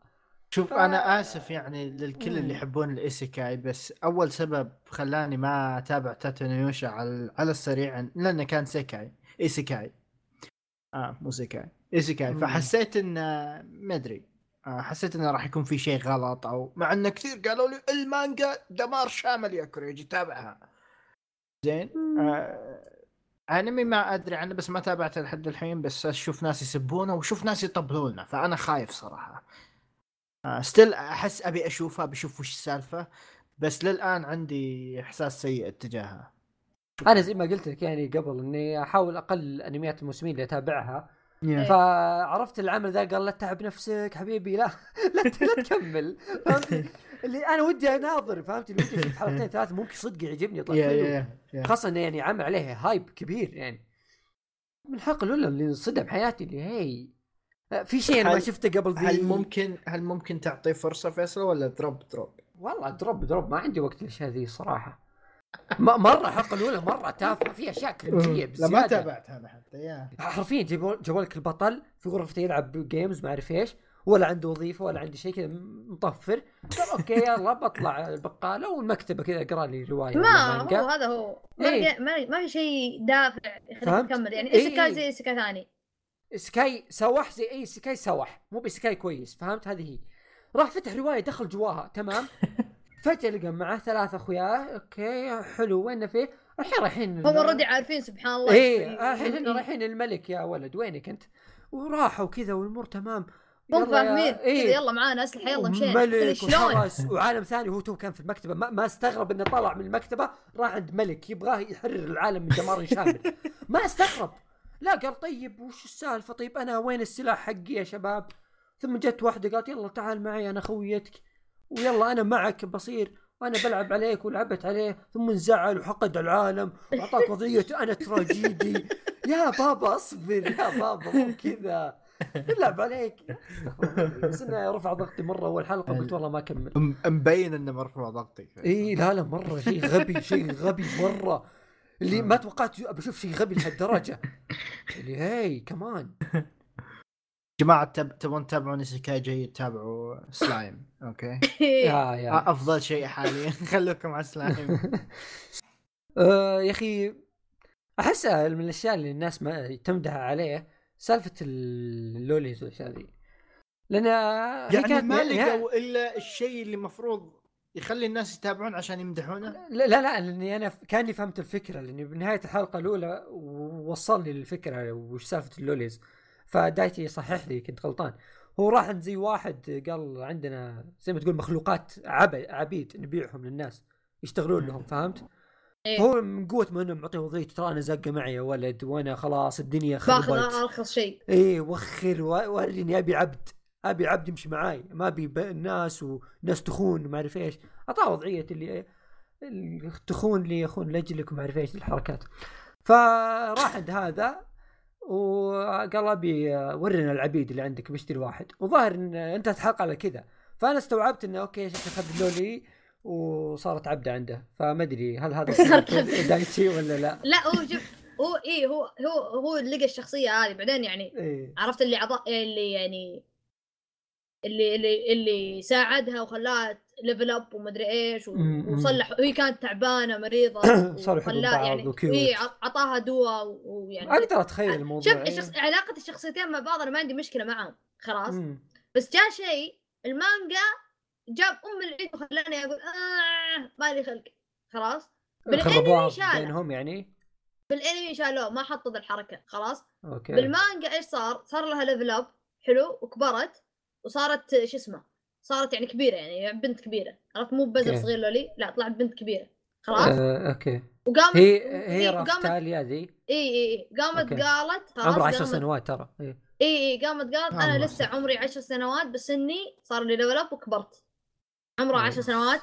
شوف ف- أنا آسف يعني للكل اللي. يحبون ال isekai بس أول سبب خلاني ما أتابع تاتونيوشا على على السريع لأنه كان sekai isekai. آه مو sekai. isekai. فحسيت انه ما أدري. آه حسيت إنه راح يكون في شيء غلط أو مع انه كثير قالوا لي المانجا دمار شامل يا كوريجي تابعها. زين آه أنمي ما أدري عنه بس ما تابعته لحد الحين بس أشوف ناس يسبونه وأشوف ناس يطبلون له فأنا خايف صراحة. still أحس أبي أشوفها بشوف وش السالفة بس للآن عندي إحساس سيء اتجاهها أنا زي ما قلت لك يعني قبل إني أحاول أقل الأنميات الموسمية اللي أتابعها. إيه. فعرفت العمل ذا قال لا تتعب نفسك حبيبي لا لا, لا تكمل. (laughs) فهمت؟ اللي أنا ودي أناظر فهمت؟ اللي ودي أشوف حلقتين ثلاثة ممكن صدق يعجبني يطلع حلو. yeah yeah. خاصة إنه يعني عمل عليه hype كبير يعني. من الحلقة الأولى اللي انصدم حياتي اللي هي في شيء أنا ما هل- شفته قبل ذي هل ممكن هل ممكن تعطيه فرصة فيصل ولا drop drop؟ والله دروب دروب ما عندي وقت للاشياء ذي صراحة م- مرة الحلقة الأولى مرة تافهة في أشياء (laughs) كرنجيه لا بزياده ما تابعت هذا حتى يا حرفيا جابوا لك البطل في غرفته يلعب جيمز ما أعرف إيش ولا عنده وظيفة ولا عنده شيء كذا مطفر قال أوكي يلا بطلع البقالة والمكتبة كذا أقرأ لي رواية ما. هو هذا هو ما, إيه. في- ما, ما في شيء دافع يخليك؟ تكمل يعني إيه، إيه. زي ايسيكاي ثاني سكاي سوح زي أي سكاي سوح مو بسكاي كويس فهمت هذه هي. راح فتح رواية دخل جواها تمام؟ (laughs) فجأة لقى معاه ثلاث أخويا أوكي حلو وين فيه الحين رايحين هم already عارفين سبحان الله. إيه إيش- الحين إيه. إحنا رايحين الملك يا ولد وينك أنت؟ وراحوا كذا والأمور تمام. يا- فاهمين. إيه. كذا يلا معانا أسلحة يلا مشينا. ملك وحرس وعالم ثاني وهو تو كان في المكتبة ما, ما استغرب إنه طلع من المكتبة راح عند ملك يبغاه يحرر العالم من دمار شامل. (laughs) ما استغرب. لا قال طيب وش السالفة؟ طيب أنا وين السلاح حقي يا شباب؟ ثم جت واحدة قالت يلا تعال معي أنا خويتك. ويلا أنا معك بصير. وأنا بلعب عليك ولعبت عليه ثم انزعل وحقد العالم. واعطاك وضعية (laughs) أنا تراجيدي. يا بابا اصبر. يا بابا مو كذا. يلعب عليك. بس إنه رفع ضغطي مرة اول حلقه قلت والله ما أكمل. مبين إنه مرفوع ضغطك إي لا لا مرة. شيء غبي شيء غبي مرة. اللي ما توقعت بشوف شيء غبي لهالدرجه اللي هي كمان (laughs) جماعة تب... تبون تتابعون isekai جيد تابعوا سلايم أوكي؟ (laughs) (laughs) يا يا أفضل شيء حاليا. خلوكم على سلايم. آه يا أخي أحس من الأشياء اللي الناس ما تمدح عليه سالفة ال lolis والأشياء ذي. لأن يعني ما نهاية- لقوا إلا الشيء اللي المفروض يخلي الناس يتابعون عشان يمدحونه؟ لا لا لا لأني أنا كاني فهمت الفكرة لأني بنهاية الحلقة الأولى وصل لي الفكرة وش سالفة اللوليز. فدايتي صحح لي كنت غلطان. هو راح عند زي واحد قال عندنا زي ما تقول مخلوقات عب عبيد نبيعهم للناس يشتغلون لهم فهمت؟ إيه. هو من قوة ما انه معطيه وظيفه ترى أنا زقة معي يا ولد وأنا خلاص الدنيا باخذ خربت ارخص شيء. إيه وخر وريني أبي عبد. أبي عبد يمشي معاي ما أبي ناس وناس تخون وما أعرف إيش. أعطاه وضعية اللي تخون لي يخون لاجلك وما أعرف إيش الحركات. فراح عند هذا وقال أبي ورنا العبيد اللي عندك بشتري واحد. وظاهر إن انتهت الحلقة على كذا. فأنا استوعبت إنه أوكي شكله اخذ loli وصارت عبدة عنده. فما أدري هل هذا. (laughs) دايتشي ولا لا. لا هو شوف هو إيه هو هو هو لقى الشخصية هذه. بعدين يعني إيه. عرفت اللي عطا اللي يعني اللي اللي اللي ساعدها وخلاها level up ومدري إيش. وصلح وهي كانت تعبانة مريضة (coughs) صاروا بعض يعني و cute. إيه عط- عطاها دواء ويعني أقدر أتخيل الموضوع شوف. الشخص... علاقة الشخصيتين مع بعض أنا ما عندي مشكلة معهم خلاص مم. بس جاء شيء المانجا جاب أم العيد وخلاني أقول آه ما لي خلق خلاص بالأنمي شالها بينهم يعني بالأنمي شالوه ما حطوا ذا الحركة خلاص أوكي بالمانجا إيش صار؟ صار لها level up حلو وكبرت وصارت شو اسمه صارت يعني كبيرة يعني بنت كبيرة عرفت مو بزر. صغير loli لا طلعت بنت كبيرة خلاص آه، أوكي وقامت هي إيه، هي وقامت- رافتاليا ذي إي إي إي قامت أوكي. قالت خلاص عمرها 10 قامت- سنوات ترى إيه. إي إي قامت قالت أنا الله لسه. عمري عشر سنوات بس إني صار لي level up وكبرت عمره أوه. عشر سنوات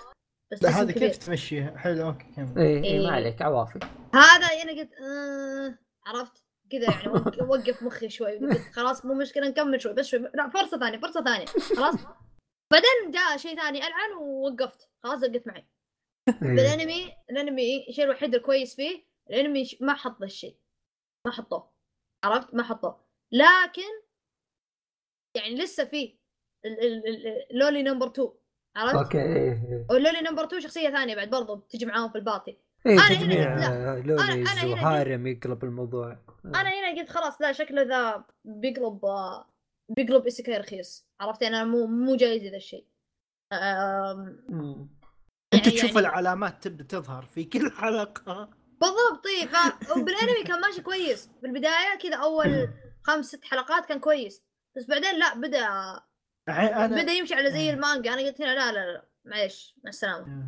بس كبير كيف تمشيها حلو أوكي كمل إيه. إيه ما عليك عوافي هذا أنا قلت آه عرفت كذا يعني وق- (laughs) وقف مخي شوي خلاص مو مشكلة نكمل شوي بس شوي. لا فرصة ثانية فرصة ثانية. خلاص. بعدين جاء شيء ثاني ألعن ووقفت. خلاص زقت معي. إيه. بالانمي الأنمي الشيء الوحيد الكويس فيه الأنمي ما حط ذا الشيء. ما حطوه. عرفت؟ ما حطوه. لكن يعني لسه فيه loli number 2 عرفت؟ أوكي إيه إيه. وال loli number 2 شخصية ثانية بعد برضو بتجي معاهم في ال party. أنا هنا تجميع أنا- lolis أنا هنا و harem يقلب الموضوع. أنا هنا قلت خلاص لا شكله ذا بيقلب بيقلب isekai رخيص. عرفت؟ أنا مو مو جايز ذا الشيء. أنت يعني- تشوف يعني- العلامات تبدا تظهر في كل حلقة. بالضبط طيب ف... (laughs) وبالانمي كان ماشي كويس. بالبدايه كذا أول (clears throat) خمس ست حلقات كان كويس. بس بعدين لا بدا أنا بدأ يمشي على زي المانجا. أنا قلت هنا لا لا لا معليش مع السلامة.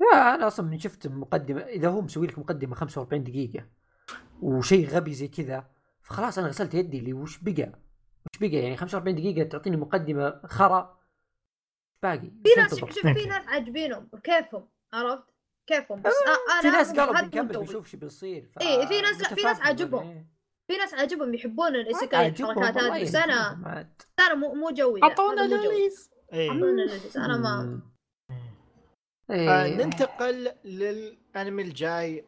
لا أنا أصلا من شفت مقدمة إذا هو مسوي لك مقدمة 45 دقيقة وشيء غبي زي كذا فخلاص أنا غسلت يدي اللي وش بقى؟ وش بقى؟ يعني 45 دقيقة تعطيني مقدمة خرا؟ باقي. في ناس؟ شوف في ناس عاجبينهم كيفهم؟ عرفت؟ كيفهم؟ بس آه أنا في ناس هذا قالوا بنكمل. بنشوف شو بيصير ف... إيه، في ناس- لا، في ناس عاجبهم. في ناس عاجبهم يحبون ال isekai عاجبهم الحركات هذه بس أنا أنا مو مو جوي أعطونا. lolis. أعطونا lolis. أنا ما آه إيه. ننتقل للأنمي الجاي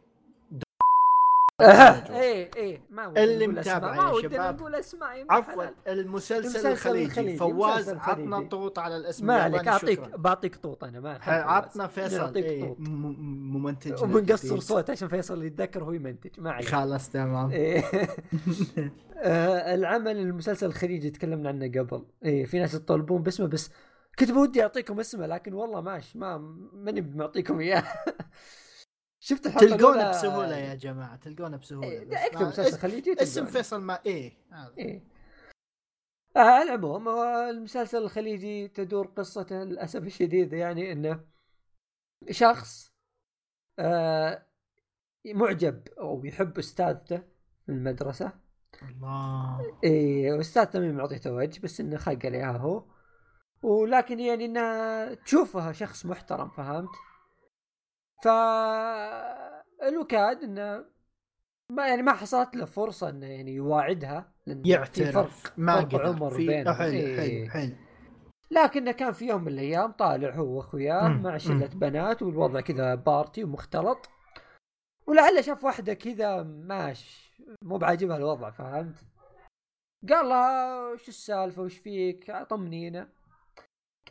إيه إيه ما ودنا اللي متابع ما ودنا شباب. نقول أسماء عفوا. المسلسل, الخليجي, فواز عطنا. طوط على الاسم ما عليك اعطيك. بعطيك طوط أنا ما أحب عطنا. فيصل نعطيك إيه طوط. ممنتج وبنقصر صوت عشان فيصل يتذكر وهو يمنتج ما عليك خلاص تمام إيه. (laughs) آه، العمل المسلسل الخليجي تكلمنا عنه قبل إيه في ناس يطالبون باسمه بس كنت بودي أعطيكم اسمه لكن والله ماش ما ماني معطيكم إياه (laughs) شفت الحلقة تلقونه؟ بسهولة يا جماعة تلقونه بسهولة إيه، اكتب ما- مسلسل خليجي اسم. فيصل ما إيه هذا. إيه. آه على العموم المسلسل الخليجي تدور قصته للأسف الشديد يعني إنه شخص آه معجب أو يحب أستاذته في المدرسة الله إيه واستاذته مين معطيته وجه بس إنه خق عليها هو ولكن يعني انها تشوفها شخص محترم فهمت؟ ف الوكاد إنه ما يعني ما حصلت له فرصة إنه يعني يواعدها لأن في يعترف فرق ما فرق قدر عمر في- بينهم حلو إيه. حلو حلو لكنه كان في يوم من الأيام طالع هو وأخوياه مع. شلة بنات والوضع كذا بارتي ومختلط ولعله شاف واحدة كذا ماش مو بعاجبها الوضع فهمت؟ قال لها وش السالفة وش فيك؟ طمنينا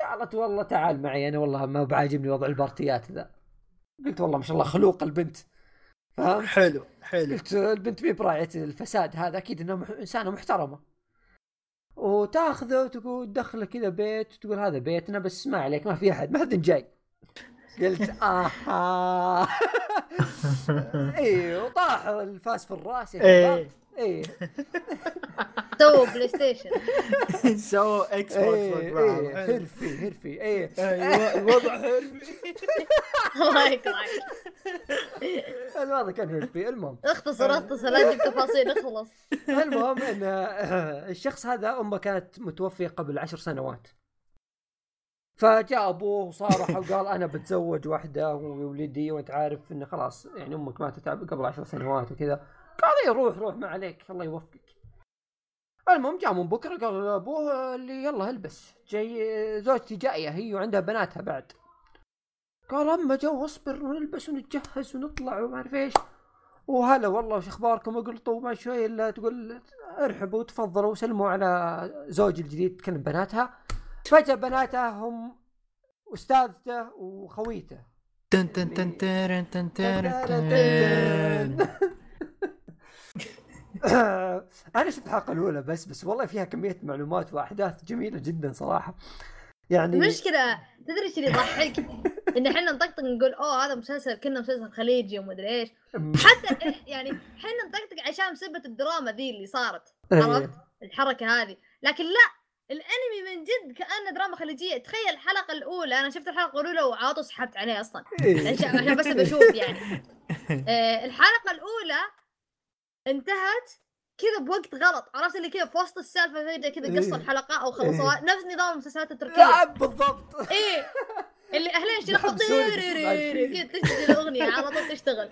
قالت والله تعال معي أنا والله ما بعاجبني وضع البارتيات ذا. قلت والله ما شاء الله خلوق البنت. فهمت؟ حلو حلو. قلت البنت مي براعية الفساد هذا أكيد انها مح... إنسانة محترمة. وتأخذه وتقول دخله كذا بيت وتقول هذا بيتنا بس ما عليك ما في أحد ما حد جاي. قلت أها (laughs) إيه وطاح الفاس في الرأس (laughs) إيه. إيه. سووا PlayStation سو Xbox إيه هرفي هرفي إيه. أيوه الوضع حرفي. (laughs) الله يكرهك الوضع كان هرفي المهم. اختصر اختصر لا تجيب تفاصيل اخلص. المهم إن الشخص هذا أمه كانت متوفية قبل عشر سنوات. فجاء ابوه وصارح وقال أنا بتزوج واحدة وولدي وأنت عارف انه خلاص يعني أمك ماتت قبل عشر سنوات وكذا. قال إيه روح روح ما عليك الله يوفقك. المهم جاء من بكره قال لابوه اللي يلا البس. جاي زوجتي جاية هي وعندها بناتها بعد. قال أما جو اصبر ونلبس ونتجهز ونطلع وما أعرف إيش. وهلا والله وش أخباركم؟ اقلطوا ما شوي إلا تقول ارحبوا وتفضلوا وسلموا على زوجي الجديد تكلم بناتها. فجاه بناتها هم أستاذته وخويته تن تن تن تن تن تن تن. (laughs) أنا شفت الحلقة الأولى بس بس والله فيها كمية معلومات وأحداث جميلة جدا صراحة يعني المشكلة تدري إيش اللي يضحك؟ (laughs) إن إحنا نطقطق نقول أوه هذا مسلسل كنا مسلسل خليجي ومدري إيش حتى يعني إحنا نطقطق عشان بسبة الدراما ذي اللي صارت إيه. عرفت؟ الحركة هذه لكن لا الانمي من جد كأنه دراما خليجية تخيل الحلقة الأولى أنا شفت الحلقة الأولى وعاطو سحبت عليه أصلا إيه. عشان بس بشوف يعني (laughs) آه، الحلقة الأولى انتهت كذا بوقت غلط عرفت اللي كذا في وسط السالفة فجاه كذا قصوا إيه. الحلقة أو خلصوها إيه. نفس نظام المسلسلات التركية بالضبط إيه اللي أهلين شنو. كذا تشتغل الاغنيه على طول تشتغل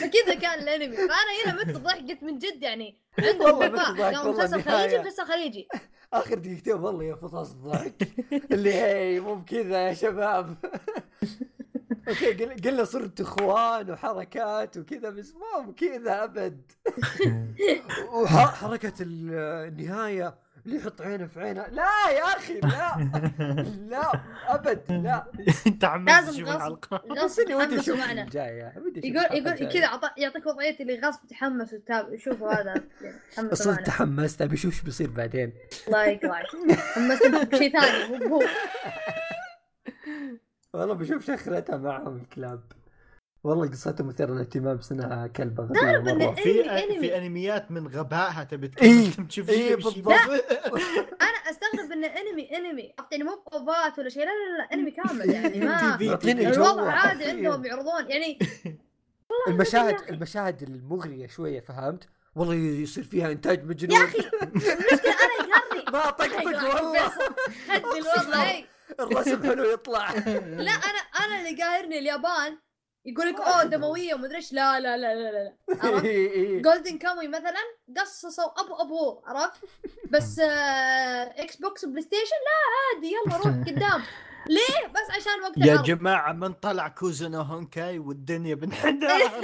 فكذا كان الانمي فانا هنا مت ضحك قلت من جد يعني عندهم والله مسلسل. خليجي مسلسل خليجي آخر دقيقتين والله يا فطاس الضحك. اللي هي مو بكذا يا شباب. أوكي قل- قلنا صرت إخوان وحركات وكذا بس مو بكذا أبد. (laughs) وحركه النهاية اللي يحط عينه في عينه؟ لا يا أخي لا. (laughs) لا أبد لا. أنت عمال لازم تشوف غصب الحلقة. بس غصب اني ودي تحمسوا أشوف أشوف يقول يقول الجاية. كذا عط- يعطيك وضعية اللي غصب تحمس وتتابع شوفوا هذا. معنا. تحمست أبي أشوف إيش بيصير بعدين. الله يكرهك حمست بشيء ثاني مو هو والله بشوف شخرتها معهم الكلاب. والله قصتها مثيرة للاهتمام بس انها كلبة غبية تعرف إن مرة في أنمي- في أنميات من غبائها تبي إيه، تشوف إيه، شيء وشي بالضبط. أنا أستغرب انه أنمي أنمي. يعني مو بقوفات ولا شيء لا لا لا أنمي كامل يعني (laughs) ما الوضع عادي. عندهم يعرضون يعني المشاهد المشاهد المغرية شوية فهمت؟ والله يصير فيها إنتاج مجنون. يا أخي المشكلة أنا يقهرني. (laughs) ما طقطق والله. هدي الوضع. إيه. (laughs) الرسم حلو يطلع. لا أنا أنا اللي قاهرني اليابان. يقول لك أوه دموية ومدري إيش. لا لا لا لا لا (laughs) عرفت؟ إيه، إيه. Golden Kamuy مثلا قصصوا أبو أبو عرفت؟ بس آه Xbox و PlayStation لا عادي يلا روح (laughs) قدام. ليه؟ بس عشان وقت يا. جماعة من طلع Kuzu no Honkai والدنيا بنحدها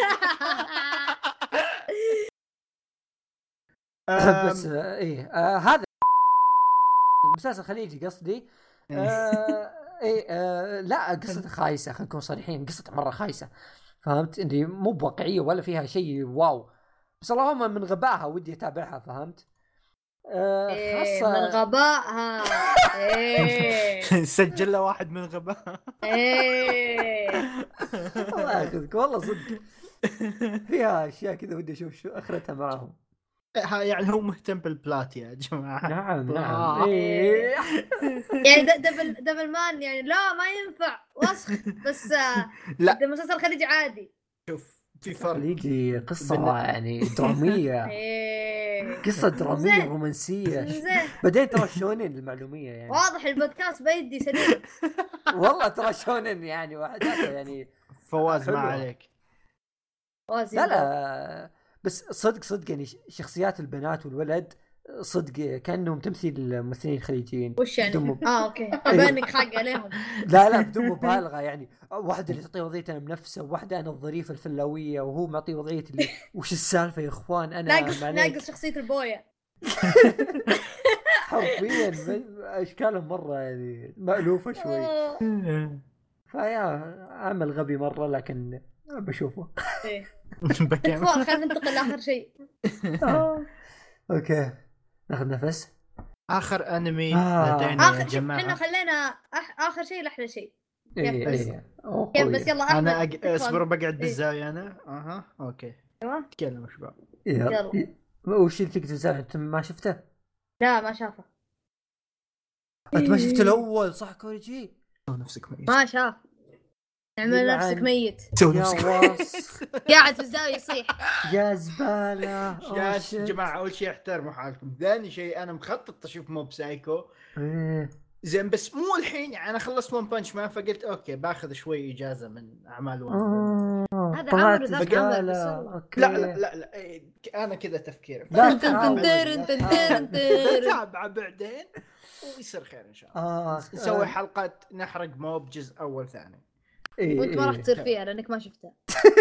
(laughs) بس آه، إيه آه، هذا المسلسل الخليجي قصدي. آه، إيه آه، لا قصته خايسة خلينا نكون صريحين قصته مرة خايسة. فهمت؟ إني مو بواقعية ولا فيها شيء واو. بس اللهم من غبائها ودي أتابعها فهمت؟ آه، إيه، خاصة من غبائها. إيه. (laughs) سجل له واحد من غباء إيه. (laughs) الله يأخذك والله صدق. (laughs) فيها أشياء كذا ودي أشوف شو أخرتها معاهم. يعني هو مهتم بال plot يا جماعة. نعم نعم. آه. إيه. (laughs) يعني د- double double man يعني لا ما ينفع. وسخ. بس آه، (laughs) لا. المسلسل خليجي عادي. شوف في فرق. خليجي قصة بال- يعني (laughs) درامية. إيه. قصة درامية. رومانسية زين. بعدين ترى shonen المعلومية يعني. واضح البودكاست بيدي سليم. والله ترى شونن يعني واحداته يعني فواز ما. عليك. وازي لا لا. بس صدق صدق يعني شخصيات البنات والولد صدق كأنهم تمثيل ممثلين خليجيين وش يعني؟ مب- (laughs) آه أوكي (laughs) بأنك حق عليهم (laughs) لا لا بدون مبالغة يعني واحدة اللي تعطيه وضعيه أنا بنفسه وواحده أنا الظريفة الفلاوية وهو معطيه وضعية اللي وش السالفة يا إخوان أنا ناقص. ناقص شخصية البويا حرفيا أشكالهم مرة يعني مألوفة شوي. فيا عمل غبي مرة لكن بشوفه إيه. (laughs) خلينا ننتقل لآخر شيء. (laughs) أوكي. ناخذ نفس. آخر أنمي آه. لدينا يا شيء إحنا جماعة خلينا أح- آخر شيء لأحلى شيء. yep، بس. أوه، قوية. بس يلا أحمد أنا أج... اصبر بقعد إيه. بالزاوية أنا. أها أوكي. أيوه. تكلموا شباب يلا. يلا. وش اللي تقدر تسوي أنت ما شفته؟ لا ما شافه. أنت ما شفت الأول صح كوريجي؟ نفسك ميت ما شاف اعمل. نفسك ميت. (laughs) سوي نفسك. (laughs) قاعد في الزاوية يصيح. يا زبالة. (laughs) يا shit. جماعة أول شيء أحترموا حالكم. ثاني شيء أنا مخطط أشوف Mob Psycho إيه. زين بس مو الحين يعني أنا خلصت One Punch Man فقلت أوكي باخذ شوي إجازة من أعمال One آه، هذا بس هو- okay. لا لا لا, لا إيه، أنا كذا تفكيري. نتابعه بعدين ويصير خير إن شاء الله. آه نسوي حلقات نحرق موب جزء أول ثاني. إيه، وانت ما راح إيه. تصير فيها لأنك ما شفتها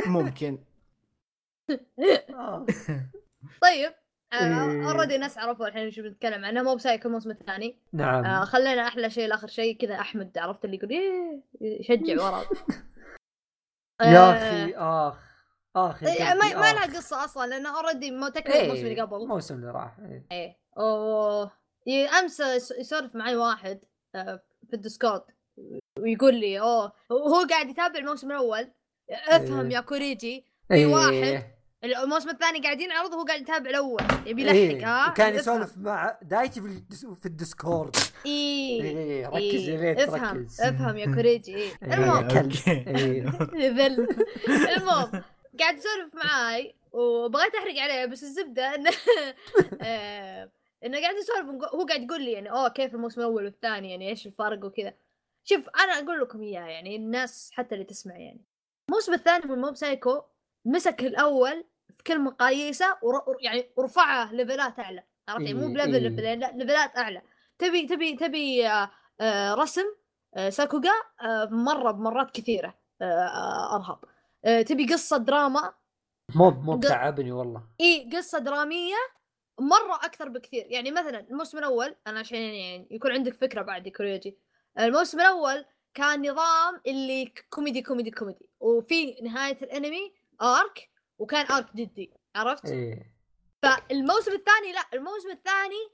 ممكن (laughs) آه. طيب إيه. already الناس عرفوا الحين شو بنتكلم عنه مو سايكو الموسم الثاني نعم آه خلينا أحلى شيء لآخر شيء كذا أحمد عرفت اللي يقول إيه يشجع (laughs) ورا يا آه، أخي آخ آخ إيه، ما ما. لها قصة أصلا لأنه already مو تكمل إيه، الموسم اللي قبل الموسم اللي راح إيه. إيه أمس يس- يسولف معي واحد آه، في الديسكورد ويقول لي أوه. هو قاعد يتابع الموسم الأول. أفهم إيه. يا كوريجي. في إيه. واحد الموسم الثاني قاعدين يعرض وهو قاعد يتابع الأول. يبي يلحق إيه. ها؟ وكان افهم. يسولف مع دايتشي في الدس- في الديسكورد. إيه. إيه، ركز إيه. يا ريت افهم ركز افهم يا (laughs) كوريجي. إيه، المهم. (laughs) إيه. ذل. المهم قاعد يسولف معاي وبغيت أحرق عليه بس الزبدة إنه (laughs) آه، إنه قاعد يسولف هو قاعد يقول لي يعني أوه كيف الموسم الأول والثاني؟ يعني إيش الفرق وكذا؟ شوف أنا أقول لكم اياه يعني الناس حتى اللي تسمع يعني. الموسم الثاني من موب سايكو مسك الأول في كل مقاييسه ور... يعني ورفعه level ات أعلى عرفت يعني؟ مو إيه، ب level إيه. level ين لا level ات أعلى. تبي تبي تبي آه، آه، رسم آه، sakuga مرة بمرات كثيرة أرهب تبي قصة دراما. موب قل- تعبني والله. إي قصة درامية مرة أكثر بكثير. يعني مثلا الموسم الأول أنا عشان يعني يكون عندك فكرة بعد كوريجي الموسم الأول كان نظام اللي كوميدي كوميدي كوميدي. وفي نهاية الأنمي arc وكان arc جدي. عرفت؟ إيه. فالموسم الثاني لا الموسم الثاني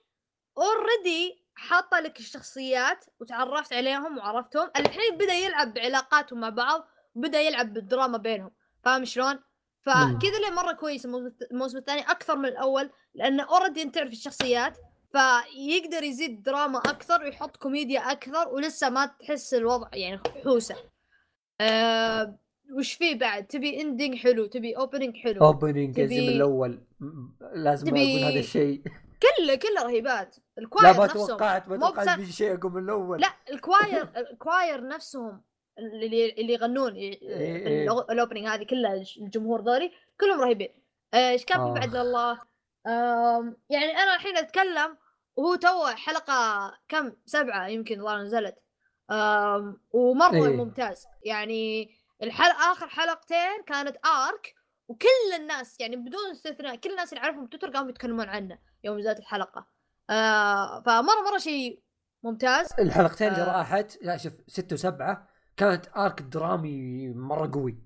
already حاطة لك الشخصيات وتعرفت عليهم وعرفتهم. الحين بدأ يلعب بعلاقاتهم مع بعض وبدا يلعب بالدراما بينهم. فاهم شلون؟ فكذا اللي مرة كويس الموسم الثاني أكثر من الأول لأنه already أنت تعرف الشخصيات. فيقدر يزيد دراما أكثر ويحط كوميديا أكثر ولسه ما تحس الوضع يعني حوسة. أه وش فيه بعد؟ تبي ending حلو، تبي opening حلو. opening تبي- الأول لازم تبي- أقول هذا الشيء كله كله رهيبات. لا ال choir ما نفسهم توقعت ما توقعت بس- بيجي شيء أقول من الأول لا ال choir ال choir نفسهم اللي اللي يغنون إيه. ال opening هذه كلها الجمهور ذولي كلهم رهيبين آه، إيش كان في آه. بعد الله يعني أنا الحين أتكلم وهو تو حلقة كم؟ سبعة يمكن الله نزلت. ومرة إيه. ممتاز. يعني الحلقة آخر حلقتين كانت arc وكل الناس يعني بدون استثناء كل الناس اللي أعرفهم بتويتر قاموا يتكلمون عنه يوم نزلت الحلقة. آه فمرة مرة شيء ممتاز. الحلقتين اللي آه. راحت لا شوف ستة وسبعة كانت arc درامي مرة قوي.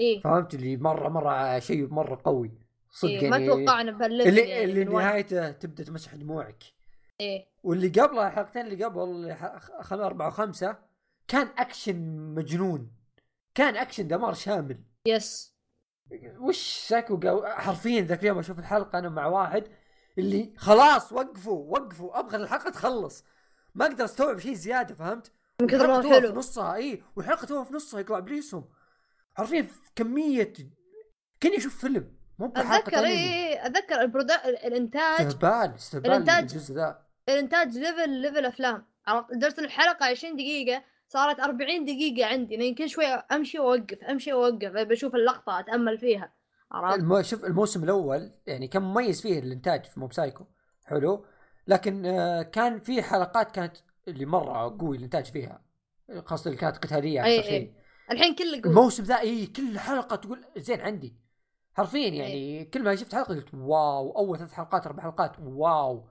إيه. فهمت؟ اللي مرة مرة شيء مرة قوي. صدق إيه يعني ما توقعنا بهال level اللي يعني اللي. نهايته تبدأ تمسح دموعك. إيه. واللي قبله الحلقتين اللي قبل ح- خ- أربعة وخمسة كان أكشن مجنون. كان أكشن دمار شامل. yes. وش ساكو. حرفيا ذاك اليوم أشوف الحلقة أنا مع واحد اللي خلاص وقفوا وقفوا أبغى الحلقة تخلص. ما أقدر أستوعب شيء زيادة فهمت؟ من كثر ما توها في حلو نصها اي والحلقة توها في نصها يطلع إبليسهم. حرفيا في كمية كأني أشوف فيلم. مو بحلقة أتذكر اي اي أتذكر ال produ... الإنتاج. استهبال استهبال الإنتاج. الجزء ذا. الإنتاج level level أفلام. عرفت؟ لدرجة الحلقة 20 دقيقة صارت 40 دقيقة عندي. لأن كل شوية أمشي وأوقف أمشي وأوقف بشوف اللقطة أتأمل فيها. عرفت؟ الم... شوف الموسم الأول يعني كان مميز فيه الإنتاج في موب سايكو. حلو. لكن آه، كان في حلقات كانت اللي مرة قوي الإنتاج فيها. خاصه اللي كانت قتالية أي أكثر أي. شيء. الحين كله قوي. الموسم ذا إي كل حلقة تقول زين عندي. حرفيا يعني كل ما شفت حلقة قلت wow أول ثلاث حلقات أربع حلقات wow.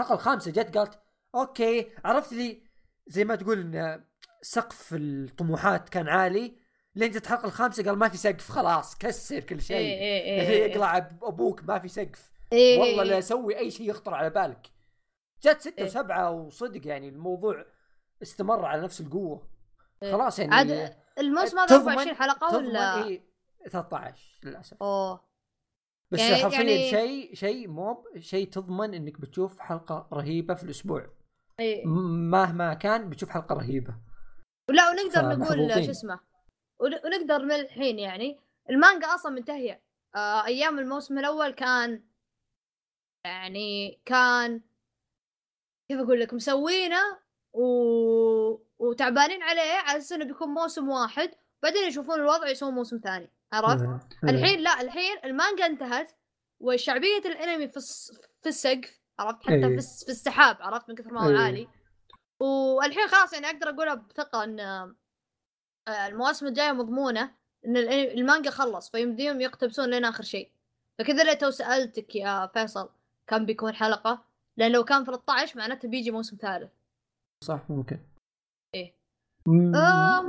الحلقة الخامسة جت قالت okay عرفت لي زي ما تقول إن سقف الطموحات كان عالي لين جت الحلقة الخامسة قال ما في سقف خلاص كسر كل شيء. اي يعني اي يقلع أب- أبوك ما في سقف. إي والله إي لا. أسوي أي شيء يخطر على بالك. جت ستة إيه. وسبعة وصدق يعني الموضوع استمر على نفس القوة. إيه. خلاص يعني عاد الموسم هذا تضمن- 24 حلقة تضمن ولا إيه 13 للأسف. أوه. بس يعني- حرفيا يعني- شيء شيء موب شيء تضمن إنك بتشوف حلقة رهيبة في الأسبوع. إي. م- مهما كان بتشوف حلقة رهيبة. ولا ونقدر نقول. شو اسمه ون- ونقدر من الحين يعني المانجا أصلا منتهية. آه أيام الموسم الأول كان يعني كان كيف أقول لك مسوينه و... وتعبانين عليه على أساس إنه بيكون موسم واحد بعدين يشوفون الوضع يسوون موسم ثاني. عرفت؟ الحين لا الحين المانجا انتهت وشعبية الانمي في. في السقف عرفت حتى إيه. في. في السحاب عرفت من كثر ما هو إيه. عالي والحين خلاص يعني أقدر أقولها بثقة إن آه، المواسم الجاية مضمونة إن المانجا خلص فيمديهم يقتبسون لين آخر شيء فكذا لو تو سألتك يا فيصل كم بيكون حلقة لأن لو كان 13 معناته بيجي موسم ثالث صح ممكن.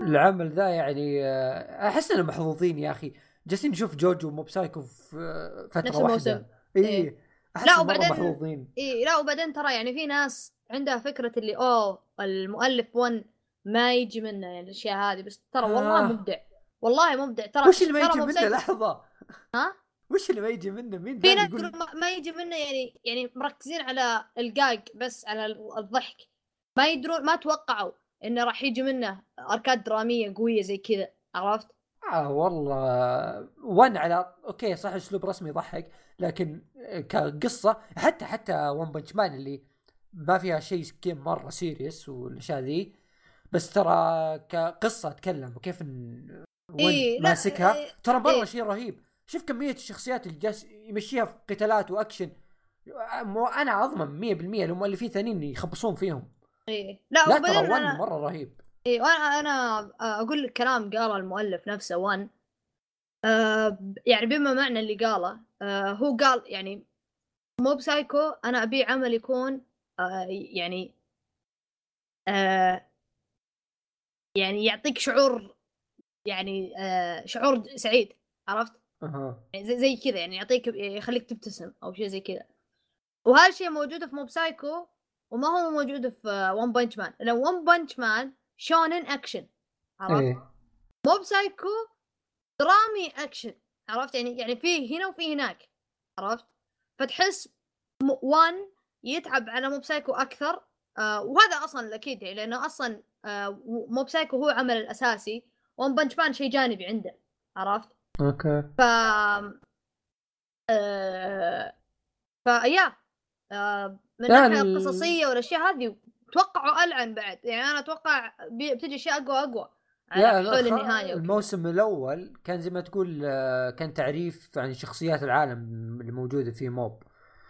العمل ذا يعني آه، أحس اننا محظوظين يا أخي. جالسين نشوف جوجو وموب سايكو في فترة نفس واحدة الموسم. اي إيه. أحس لا، وبعدين- محظوظين. اي لا وبعدين ترى يعني في ناس عندها فكرة اللي أوه المؤلف 1 ما يجي منه يعني الأشياء هذه. بس ترى والله آه. مبدع. والله مبدع. ترى وش اللي ما يجي منه. لحظة. ها؟ وش اللي ما يجي منه؟ مين في ناس يقول ما- يجي منه يعني يعني مركزين على الجاج بس على ال- الضحك. ما يدرون ما توقعوا. إنه راح يجي منه arc ات درامية قوية زي كذا عرفت؟ آه والله وان على okay صح أسلوب رسمي يضحك لكن كقصة حتى حتى ون بنش مان اللي ما فيها شيء كذا مرة serious والأشياء ذي بس ترى كقصة أتكلم وكيف إن وين إيه، ماسكها إيه، ترى مرة إيه. شيء رهيب شوف كمية الشخصيات اللي جالس يمشيها في قتالات وأكشن مو- أنا أضمن 100% المؤلفين ثانيين يخبصون فيهم إيه. لا, لا وبعدين ترى أنا- مرة رهيب. إيه وأنا أنا أقول لك كلام قاله المؤلف نفسه وان آه يعني بما معنى اللي قاله آه هو قال يعني مو بسايكو أنا أبي عمل يكون آه يعني آه يعني يعطيك شعور يعني آه شعور سعيد عرفت؟ يعني زي, زي كذا يعني يعطيك يخليك تبتسم أو شيء زي كذا. وهالشيء موجود في موب سايكو وما هو موجود في ون بانش مان لو ون بانش مان شونن اكشن عرفت؟ إيه. موب سايكو درامي اكشن عرفت؟ يعني يعني فيه هنا وفيه هناك. عرفت؟ فتحس وان يتعب على موب سايكو أكثر. آه وهذا أصلا الأكيد يعني لأنه أصلا آه موب سايكو هو عمل الأساسي. ون بانش مان شيء جانبي عنده. عرفت؟ أوكي. ف آه... فيا. من الناحيه ال- القصصية والأشياء هذه توقعوا ألعن بعد. يعني أنا أتوقع بتجي أشياء أقوى أقوى على حول النهاية. الموسم الأول كان زي ما تقول آه، كان تعريف عن شخصيات العالم اللي موجودة في موب.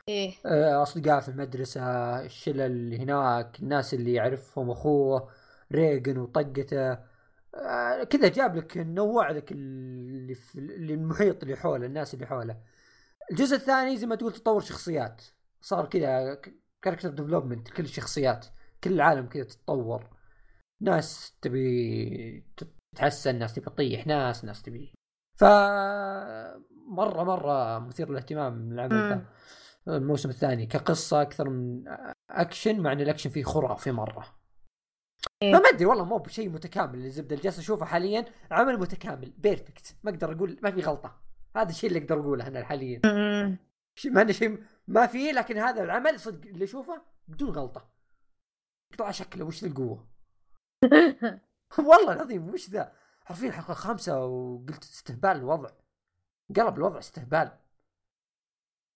إيه. آه، أصدقاء في المدرسة الشله اللي هناك الناس اللي يعرفهم أخوه ريجن وطقته. آه، كذا جاب لك نوع لك اللي في المحيط اللي حوله الناس اللي حوله. الجزء الثاني زي ما تقول تطور شخصيات. صار كذا character development كل الشخصيات كل العالم كذا تتطور. ناس تبي تتحسن ناس تبي تطيح ناس ناس تبي. ف مرة مرة مثير للاهتمام العمل ذا. الموسم الثاني كقصة أكثر من اكشن مع إن الاكشن فيه خرافي مرة. إيه. فما أدري والله مو بشيء متكامل الزبده اللي جالس أشوفه حاليا عمل متكامل perfect ما أقدر أقول ما في غلطة. هذا الشيء اللي أقدر أقوله أنا حاليا. ما شيء ما فيه لكن هذا العمل صدق اللي اشوفه بدون غلطة. يطلع شكله وش ذا القوة؟ (laughs) والله العظيم وش ذا؟ حرفيا الحلقة الخامسه وقلت استهبال الوضع. قلب الوضع استهبال.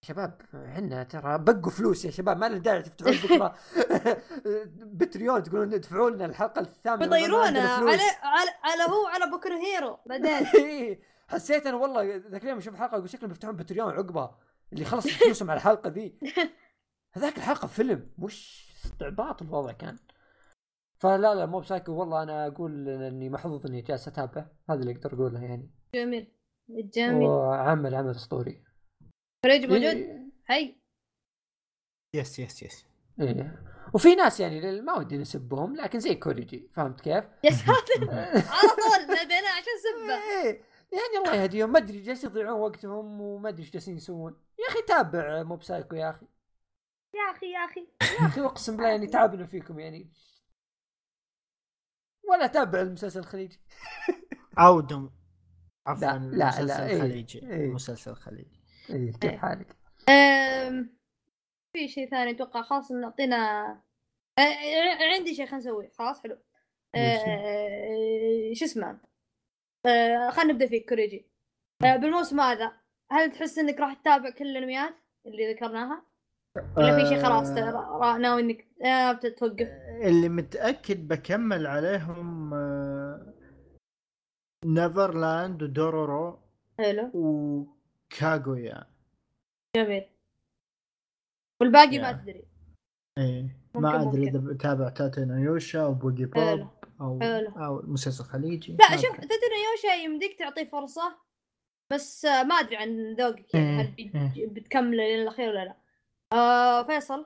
شباب إحنا ترى بقوا فلوس يا شباب ما له داعي تفتحون (laughs) بكرة. (laughs) بتريون تقولون ادفعوا لنا الحلقة الثامنة بيطيرونا. على على على هو على بكر هيرو بعدين إيه، حسيت أنا والله ذاك اليوم أشوف حلقة أقول شكلهم بيفتحون بتريون عقبها اللي خلص فلوسهم على الحلقة ذي هذاك الحلقة فيلم وش استعباط الوضع كان. فلا لا موب سايكو والله أنا أقول إني محظوظ إني جالس أتابع. هذا اللي أقدر أقوله يعني. جميل. جميل. وعمل عمل أسطوري. فريج موجود؟ إيه. هي yes yes yes إيه. وفي ناس يعني ما ودي نسبهم لكن زي كوريجي. فهمت كيف؟ يا ساتر (laughs) على طول عشان سبه. إيه. يعني الله يهديهم. ما أدري جالسين يضيعون وقتهم وما أدري إيش جالسين يسوون. يا أخي تابع موب سايكو يا أخي. يا أخي يا أخي (laughs) يا أخي. أقسم بالله يعني تعبنا فيكم يعني. ولا تابع المسلسل الخليجي. (laughs) عودوا عفوا لا، لا، إيه، الخليجي إيه. المسلسل الخليجي إيه كيف إيه. حالك؟ في شيء ثاني أتوقع خلاص نعطينا أه، عندي شيء خلينا نسويه. خلاص حلو. أه... شو اسمه؟ أه... خلينا نبدأ فيك كوريجي أه... بالموسم هذا هل تحس إنك راح تتابع كل الأنميات اللي ذكرناها؟ ولا في شيء خلاص آه، ناوي إنك آه بتوقف اللي متأكد بكمل عليهم آه، نيفرلاند ودورورو حلو وكاغويا جميل والباقي ما. تدري إيه ما أدري. إذا بتابع تاتي نو يوشا أو بوجي بوب. أو حلو. أو مسلسل خليجي لا شوف. تدري يوشا يمديك تعطيه فرصة بس ما أدري عن ذوقك يعني هل إيه، بي- بتكمل إلى الأخير ولا لا. آه فيصل؟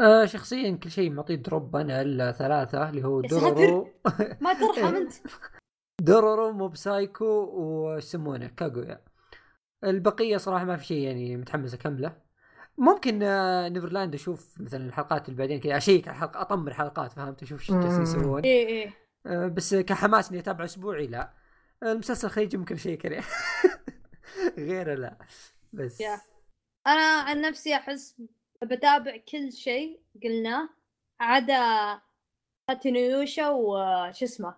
آه شخصيا كل شيء معطيه drop أنا إلا ثلاثة اللي هو دورورو ما ترحم (laughs) إيه. أنت. دورورو موب سايكو وش يسمونه؟ كاغويا. البقية صراحة ما في شيء يعني متحمس اكمله ممكن آه، نيفرلاند أشوف مثلا الحلقات اللي بعدين كذا أشيك على الحلقة أطمر حلقات فهمت؟ أشوف إيش جالسين. يسوون. إيه إيه. آه، بس كحماس إني أتابع أسبوعي لا. المسلسل الخليجي ممكن شيء كذا. (laughs) غيره لا. بس. أنا عن نفسي أحس بتابع كل شيء قلناه عدا تاتينويوشا وش اسمه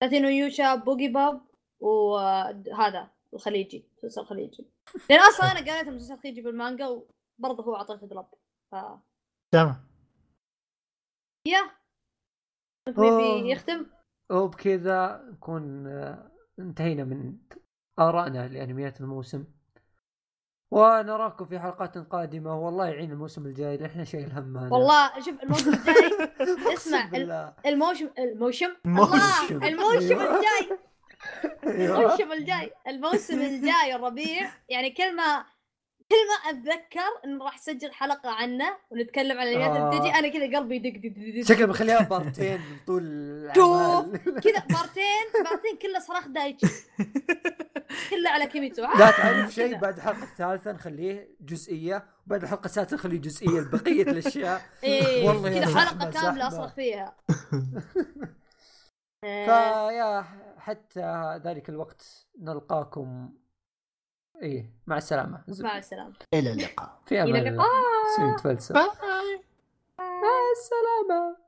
تاتينويوشا بوجي بوب وهذا الخليجي المسلسل الخليجي لأن أصلا أنا قريت المسلسل الخليجي بالمانجا وبرضه هو اعطيته drop ف تمام يا. بيبي يختم وبكذا نكون آه، انتهينا من آرائنا لأنميات الموسم ونراكم في حلقات قادمة والله يعين الموسم الجاي إحنا شايل هم أنا. والله شوف الموسم الجاي (laughs) اسمع، ال- بالله. الموشم الموشم موشم. الله الموسم أيوة. الجاي. (laughs) الموسم الجاي الموسم الجاي الربيع يعني كل ما كل ما أتذكر إنه راح أسجل حلقة عنه ونتكلم عن الانميات اللي آه. بتجي أنا كذا قلبي يدق دق دق دق شكله بخليها بارتين من طول شوف. كذا بارتين بارتين كله صراخ دايتشي كله على كيميتسو لا تعرف شيء. بعد الحلقة الثالثة نخليه جزئية وبعد الحلقة السادسة نخليه جزئية لبقية الأشياء إيه والله كذا حلقة كاملة. أصرخ فيها آه، (laughs) فيا حتى ذلك الوقت نلقاكم. إيه مع السلامة. مع السلامة. إلى اللقاء. في أمان سويت فلسفة. باي. مع السلامة.